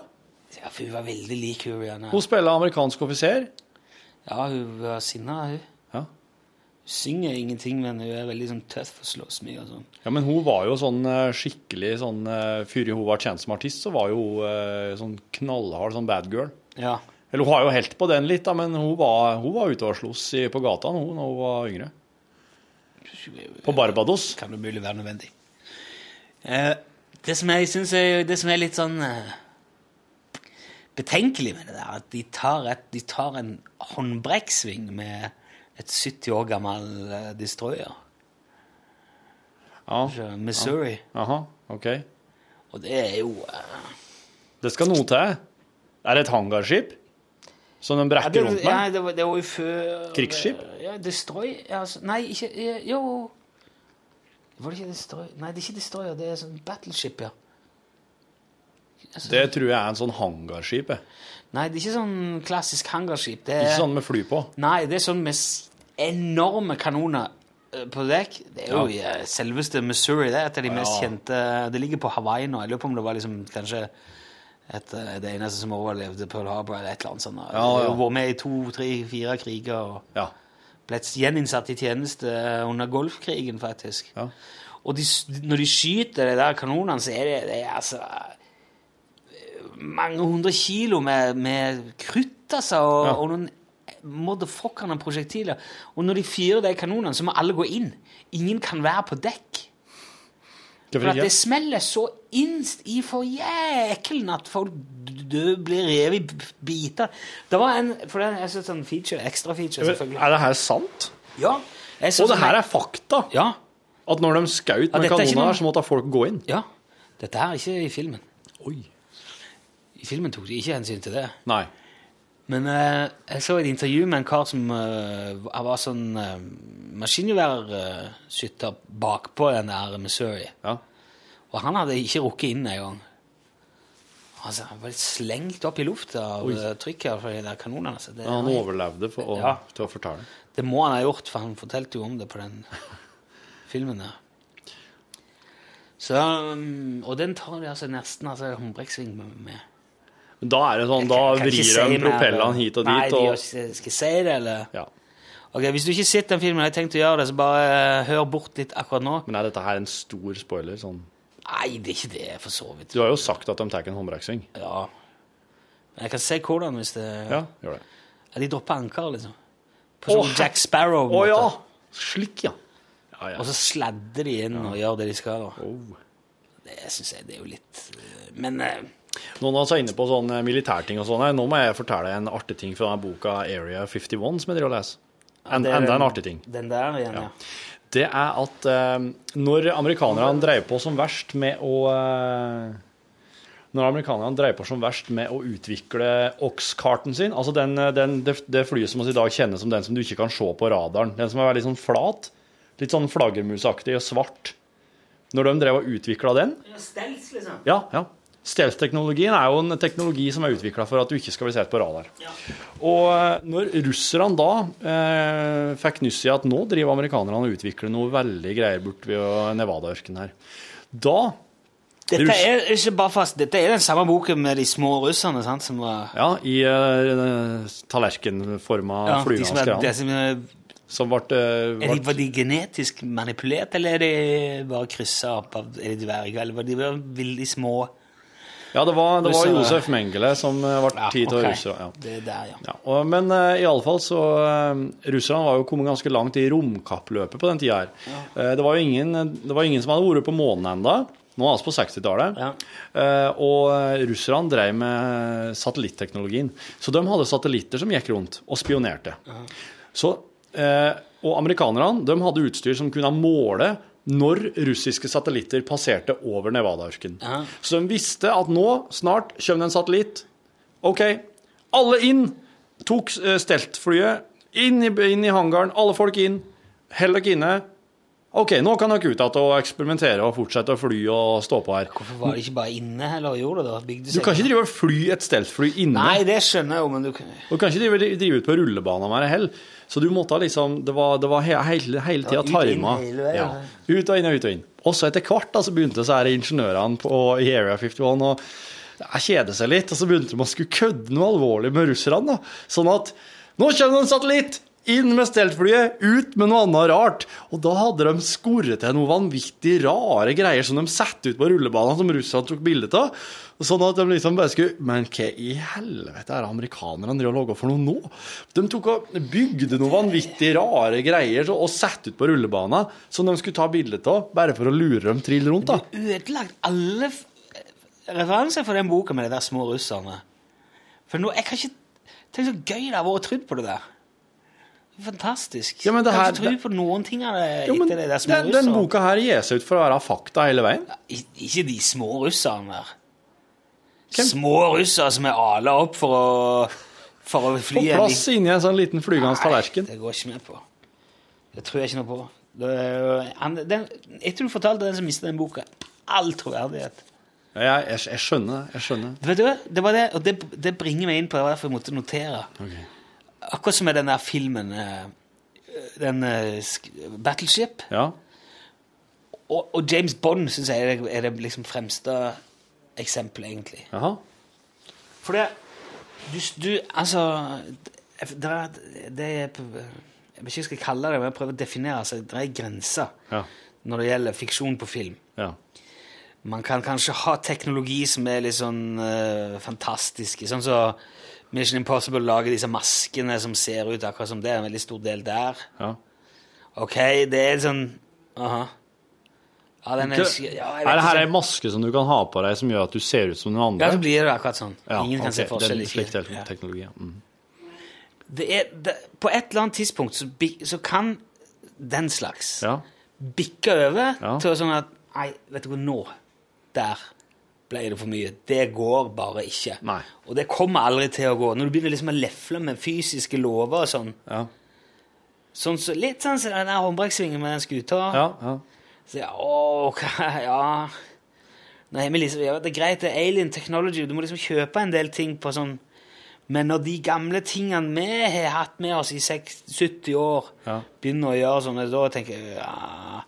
Ja, for hun var veldig lik hun Rihanna. Hun spiller amerikansk offiser. Ja, hun var sinna, hun. Ja. Hun synger ingenting, men hun er veldig sånn tøff og slåss mye og sånn. Ja, men hun var jo sånn eh, skikkelig sånn eh, Før hun var kjent som artist, så var jo hun eh, sånn knallhard sånn bad girl. Ja. Eller hun har jo helt på den litt, da, men hun var, hun var ute og sloss på gata hun, når hun var yngre. På Barbados. Kan det mulig være nødvendig. Eh, det som jeg synes er, er litt sånn betenkelig med det der, at de tar, et, de tar en håndbrekksving med et 70 år gammel eh, destroyer. Ja. Missouri. Aha, ok. Og det er jo uh... Det skal noe til. Er det et hangarskip? Som de ja, brekker det, rundt ja, det, var, det var jo før Krigsskip? Ja, Destroy altså, Nei, ikke Jo Var det ikke Destroy? Nei, det er ikke Destroyer, det er sånn Battleship, ja. Altså, Det tror jeg er en sånn hangarskip. jeg. Nei, det er ikke sånn klassisk hangarskip. Det er, Ikke sånn med fly på. Nei, det er sånn med enorme kanoner eh, på dekk. Det er jo Ja. eh, selveste Missouri. Det er et av de mest Ja. kjente Det ligger på Hawaii nå. Jeg lurer på om det var liksom kanskje et, eh, det eneste som overlevde Pearl Harbor, eller et eller annet sånt. Ja, ja. vært med i to, tre, fire kriger og Ja. ble gjeninnsatt i tjeneste under Golfkrigen, faktisk. Ja. Og de, når de skyter de der kanonene, så er det, det er altså mange hundre kilo med, med krutt, altså, og, Ja. og noen motherfuckerne prosjektiler. Og når de fyrer de kanonene, så må alle gå inn. Ingen kan være på dekk. For at det smeller så innst i for jækelen at folk blir revet i biter. Det var en For det er sånn feature, ekstra feature, selvfølgelig. Er det her sant? Ja. Og sånn det her er fakta? Ja. At når de skjøt med er kanoner, noen... så måtte folk gå inn? Ja. Dette her er ikke i filmen. Oi. I filmen tok de ikke hensyn til det. Nei. Men eh, jeg så et intervju med en kar som eh, var sånn uh, maskingeværskytter bakpå den der Missouri. Ja. Og han hadde ikke rukket inn engang. Altså, han var slengt opp i lufta av Oi. eh, trykket fra de der kanonene. Så Det, Ja, han overlevde for å, Ja. til å fortelle. det må han ha gjort, for han fortalte jo om det på den [LAUGHS] filmen der. Så, um, og den tar de altså nesten altså, håndbrekksving med. Da er det sånn, da kan vrir si de propellene hit og dit. Nei, de og... skal jeg si det, eller? Ja. Ok, Hvis du ikke har sett den filmen, har jeg tenkt å gjøre det, så bare eh, hør bort litt akkurat nå. Men er dette her en stor spoiler? Sånn? Nei, det er ikke det, for så vidt. Du har jo sagt at de tar en håndbrekksving. Ja. Men jeg kan se hvordan hvis det Ja, gjør det. Ja, De dropper anker, liksom. På sånn oh, Jack Sparrow. Å ja! Slik, ja. ja, ja. Og så sladder de inn og gjør det de skal. da. Oh. Det syns jeg det er jo litt eh, Men eh, Noen av oss er inne på sånne militærting og sånn. Nå må jeg fortelle en artig ting fra denne boka Area 51 som jeg driver og leser. En, er enda en artig ting. Den der igjen, ja. Det er at eh, når amerikanerne drev på som verst med å eh, når amerikanerne dreier på som verst med å utvikle Ox-karten sin, altså den, den, det, det flyet som vi i dag kjenner som den som du ikke kan se på radaren, den som er veldig sånn flat, litt sånn flaggermusaktig og svart. Når de drev og utvikla den Stels, liksom. Ja, ja. Stealth-teknologien er jo en teknologi som er utvikla for at du ikke skal bli sett på radar. Og eh, når russerne da eh, fikk nyss i at nå driver amerikanerne og utvikler noe veldig greier bort ved Nevada-ørkenen her, da Dette er ikke bare fast, dette er den samme boken med de små russerne, sant, som var Ja, i uh, tallerkenforma Ja, de som er, de som er, Som ble, eh, er de, Var de genetisk manipulert, eller er de bare kryssa opp av Er dverger, eller var de veldig små? Ja, det var, det var? Josef Mengele som eh, ble Ja, tid til å ok. Ja. Det der, ja. Ja, og, men uh, i alle fall så uh, Russerne var jo kommet ganske langt i romkappløpet på den tida her. Uh, det, var jo ingen, det var ingen som hadde vært på månen enda. Nå er vi på 60-tallet. Eh, og eh, russerne drev med satellitteknologien. Så de hadde satellitter som gikk rundt og spionerte. Så, uh, og amerikanerne de hadde utstyr som kunne måle når russiske satellitter passerte over Nevada-ørkenen. Så de visste at nå, snart, kommer det en satellitt. OK, alle inn! Tok uh, steltflyet inn i, inn i hangaren, alle folk inn. Hell dere inne. OK, nå kan dere ut igjen og eksperimentere og fortsette å fly og stå på her. Hvorfor var de ikke bare inne eller gjorde det? Bygde Du kan ikke drive og fly et steltfly inne. Nei, det skjønner jeg jo, men du kan du kan ikke drive, drive ut på rullebanen det heller. Så du måtte liksom Det var, det var he, hele, hele tida og tarma. Ja. Ut og inn og ut og inn. Og så etter hvert da, så begynte så her ingeniørene på, i Area 51 å kjede seg litt, og så begynte de å skulle kødde noe alvorlig med russerne. da. Sånn at Nå kommer det en satellitt! Inn med steltflyet, ut med noe annet rart. Og da hadde de skoret til noe vanvittig rare greier som de satte ut på rullebanen, som russerne tok bilde av. Sånn at de liksom bare skulle Men hva i helvete er det amerikanerne driver og lager for noe nå? De tok og bygde noe vanvittig rare greier så- og satte ut på rullebanen som de skulle ta bilde av, bare for å lure dem trill rundt. da. ødelagt alle referanser for den boka med de der små russerne. For nå, jeg kan ikke Tenk så gøy det har vært å tro på det der. Fantastisk. Ja, men det jeg kan ikke tro på noen ting av det Jo, men etter det der små den, den boka her gir seg ut for å være fakta hele veien. Ja, Ikke de små russerne der. Små russere som er ala opp for å, for å fly Få plass inni en sånn liten flygende tallerken. Det går ikke med på. Det tror jeg ikke noe på. Det han, den, etter du fortalte den som mistet den boka, all troverdighet. Jeg, jeg, jeg skjønner. Jeg skjønner. Vet du hva? Det var det, og det, det bringer meg inn på det derfor jeg måtte notere. Akkurat som med den der filmen eh, den eh, Battleship. Ja. Og, og James Bond syns jeg er det, er det liksom fremste eksempelet, egentlig. Jaha. For det Du, du altså det er, det er Jeg vet ikke hva jeg skal kalle det, men jeg prøver å definere. Altså, det er grenser Ja. når det gjelder fiksjon på film. Ja. Man kan kanskje ha teknologi som er litt sånn uh, fantastisk. Sånn som Mission Impossible lager disse maskene som ser ut akkurat som det. En veldig stor del der. Ja. Ok, det er sånn Aha. Ja, den er, Ikke- ja, jeg er det her ei maske som du kan ha på deg som gjør at du ser ut som noen andre? Ja, så blir det akkurat sånn. Ja, Ingen kan okay, se forskjell. den- Slik ja. Mm. det er, det, på et eller annet tidspunkt så, så kan den slags Ja. bikke over til sånn at Nei, vet du hva, nå Der ble det for mye. Det går bare ikke. Nei. Og det kommer aldri til å gå. Når du begynner liksom å lefle med fysiske lover og sånn Ja. sånn så, Litt sånn som den der håndbrekksvingen med den skuta. Ja, ja. Så [LAUGHS] ja, å, ok, ja liksom, ja, Det er greit, det er alien technology, du må liksom kjøpe en del ting på sånn Men når de gamle tingene vi har hatt med oss i 6, 70 år, Ja. begynner å gjøre sånn, da tenker jeg ja,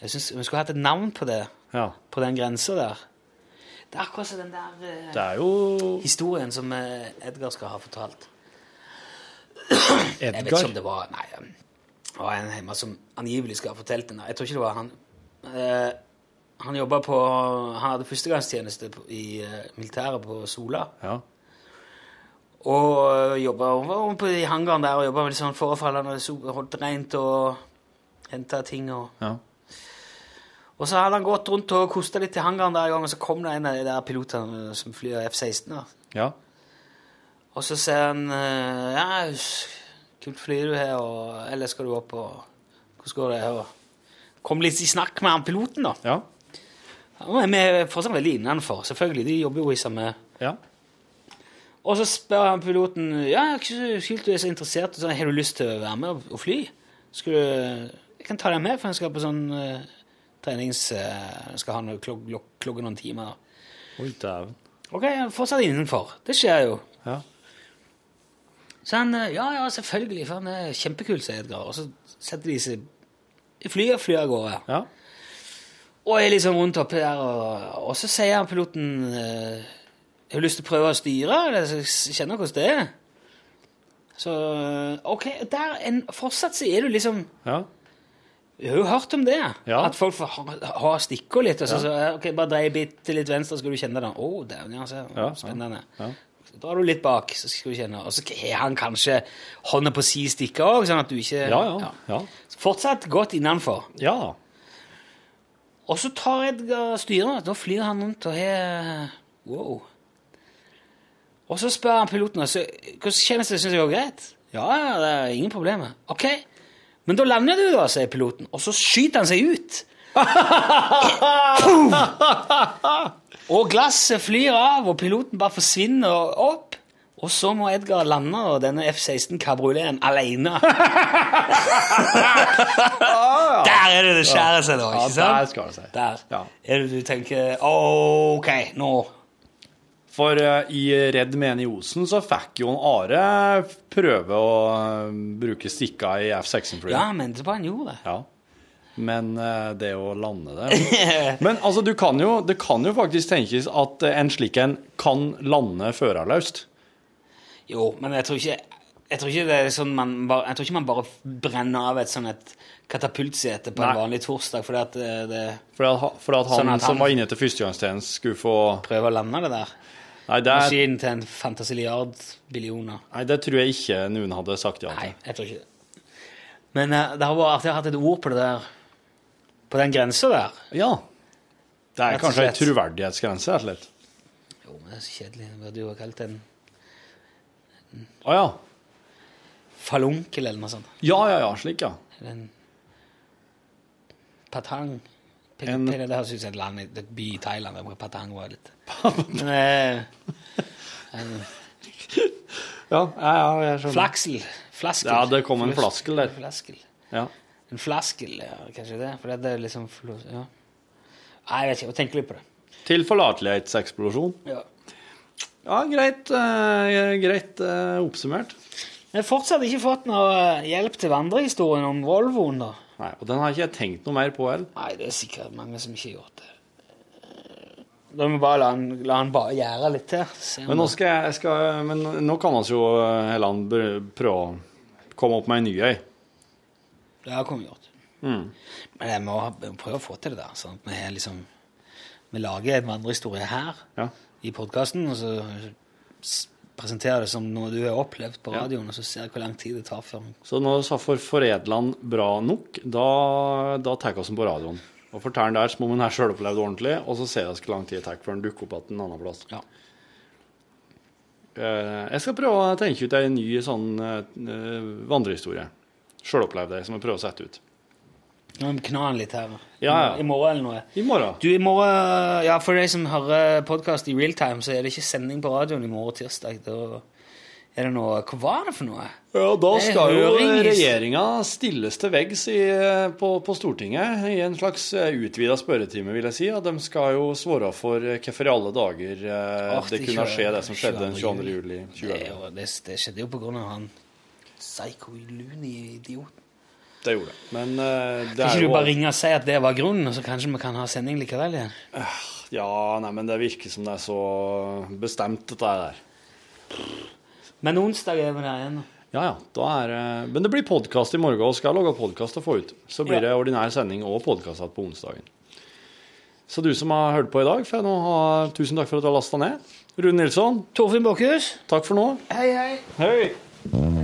Jeg synes, vi skulle hatt et navn på det, ja. på den grensa der. Det er akkurat som den der eh, Det er jo historien som eh, Edgar skal ha fortalt. Edgar? Jeg vet ikke om det var Nei, det var en hjemme som angivelig skal ha fortalt den. Jeg tror ikke det var han. Eh, han jobba på Han hadde førstegangstjeneste i eh, militæret på Sola. Ja. Og jobba på i hangaren der og jobba med litt sånn forefallende holdt rent og henta ting og Ja. Og så hadde han gått rundt og kosta litt i hangaren der en gang, og så kom det en av de der pilotene som flyr F-16. ja. Og så sier han eh, Ja, kult fly du har, og eller skal du opp og Hvordan går det? Og kom litt i snakk med han piloten, da. Ja. Nå er vi fortsatt veldig innenfor. Selvfølgelig, de jobber jo i samme Ja. Og så spør han piloten ja, kult du er så interessert. Så, har du lyst til å være med og- fly? Skal du, jeg kan ta deg med, for jeg skal på sånn uh, trenings... Uh, skal ha noe klok klok klokken noen timer. Oi, dæven. Ok, fortsatt innenfor. Det skjer jo. Ja. Så han eh, Ja, ja, selvfølgelig, for han er kjempekul, sier Edgar. Og så setter de seg flyet flyr av gårde. Ja. Og jeg er liksom rundt oppi der, og, og så sier han piloten eh, Har lyst til å prøve å styre? Eller jeg kjenner hvordan det er? Så eh, OK, der en, fortsatt så er du liksom Ja. Jeg har jo hørt om det. Ja. At folk får ha, ha stikkord litt. Og så, Ja. så ok, bare drei bitte litt venstre, så skal du kjenne det. Å, oh, dæven, ja, se. Ja, Spennende. Så drar du litt bak, så skal du kjenne. Og så har han kanskje hånda på si stikke òg, sånn at du ikke Ja, ja. ja. Fortsatt godt innenfor. Ja. Og så tar Edgar styret. Da flyr han rundt og har Wow. Og så spør han piloten så, hvordan kjennes det. Syns det går greit? Ja, ja, det er ingen problemer. Ok, men da lander du, da, sier piloten. Og så skyter han seg ut. [LAUGHS] Og glasset flyr av, og piloten bare forsvinner opp. Og så må Edgar lande og denne F-16 kabrioleten alene. [LAUGHS] Der er det det skjærer seg, da. Ikke sant? Ja, der skal det seg. Der Ja. er det du tenker OK, nå For uh, i Redd Mene i Osen så fikk jo en Are prøve å eh, bruke stikka i F-16-flyet. Ja, men det bare han gjorde det. Ja. Men eh, det å lande det [LAUGHS] Men altså, du kan jo, det kan jo faktisk tenkes at en slik en kan lande førerløst. Jo, men jeg tror ikke jeg tror ikke det er sånn man bare, jeg tror ikke man bare brenner av et sånn et katapultsete på en vanlig torsdag fordi at det, Fordi at, fordi at han, Sånn at han- som var inne til førstegangstjenesten, skulle få Prøve å lande det der. Nei, det, er, Maskinen til en fantasiliard billioner. nei, det tror jeg ikke noen hadde sagt ja Nei, jeg tror ikke det. Men uh, det har vært artig å ha hatt et ord på det der På den grensa der. Ja. Det er kanskje en troverdighetsgrense, rett og slett. Jo, men det er så kjedelig. Det burde jo ha kalt en Å ja. falunkel eller noe sånt. Ja, ja, ja, slik, ja. Eller en patang. En- Det høres ut som et land, et by i Thailand der patang var litt [LAUGHS] Men eh, en Ja, ja, ja jeg skjønner. Flaksel. Flaskel. Ja, det kom en flaskel der. Flaskel. Ja. En flaskel, ja, kanskje det. For det er liksom ja. Nei, jeg vet ikke. Jeg tenker litt på det. Tilforlatelighetseksplosjon. Ja. Ja, greit, uh, greit uh, oppsummert. Jeg har fortsatt ikke fått noe eh, hjelp til vandrehistorien om Volvoen, da. Nei, og den har ikke jeg tenkt noe mer på heller. Nei, det er sikkert mange som ikke har gjort det. Da må vi bare la han, la han bare gjøre litt til. Men nå, skal jeg, jeg skal, men nå kan vi jo Helland prøve å komme opp med en ny ei. Det har vi gjort. Mm. Men jeg må ha- prøve å få til det der. Sånn at vi, har liksom, vi lager en vandrehistorie her Ja. i podkasten, og så presenterer det som noe du har opplevd på Ja. radioen, og så ser jeg hvor lang tid det tar før Så når vi har for foredla den bra nok, da, da tar vi den på radioen. Og forteller den der som om den er sjølopplevd ordentlig, og så ser vi hvor lang tid det tar før den dukker opp igjen en annen plass. Ja. Eh, Jeg skal prøve å tenke ut en ny sånn eh, vandrehistorie. Sjølopplevd det, som jeg prøver å sette ut. Nå må vi kna den litt her. Ja, ja. I morgen eller noe. I morgen. Du, i morgen, ja, For de som hører podkast i real time, så er det ikke sending på radioen i morgen tirsdag. Da er det noe Hva var det for noe? Ja, da skal jo regjeringa stilles til veggs i, på, på Stortinget i en slags utvida spørretime, vil jeg si. Og de skal jo svare for eh, hvorfor i alle dager eh, Åh, det det kunne skje, det som skjedde den 22. 22. juli Det, 2011. er det, det skjedde jo på grunn av han psycho loony idioten. Det gjorde det. Men uh, det Kan er ikke du bare ringe og si at det var grunnen, og så kanskje vi kan ha sending likevel igjen? Ja, nei, men det virker som det er så bestemt, dette der. Men onsdag er vi der igjen. Ja, ja. Da er, uh, men det blir podkast i morgen, og skal jeg lage podkast og få ut. Så blir Ja. det ordinær sending og podkast på onsdagen. Så du som har hørt på i dag, får jeg nå ha tusen takk for at du har lasta ned. Rune Nilsson, Torfinn Bakhus. takk for nå. Hei, hei. Hei.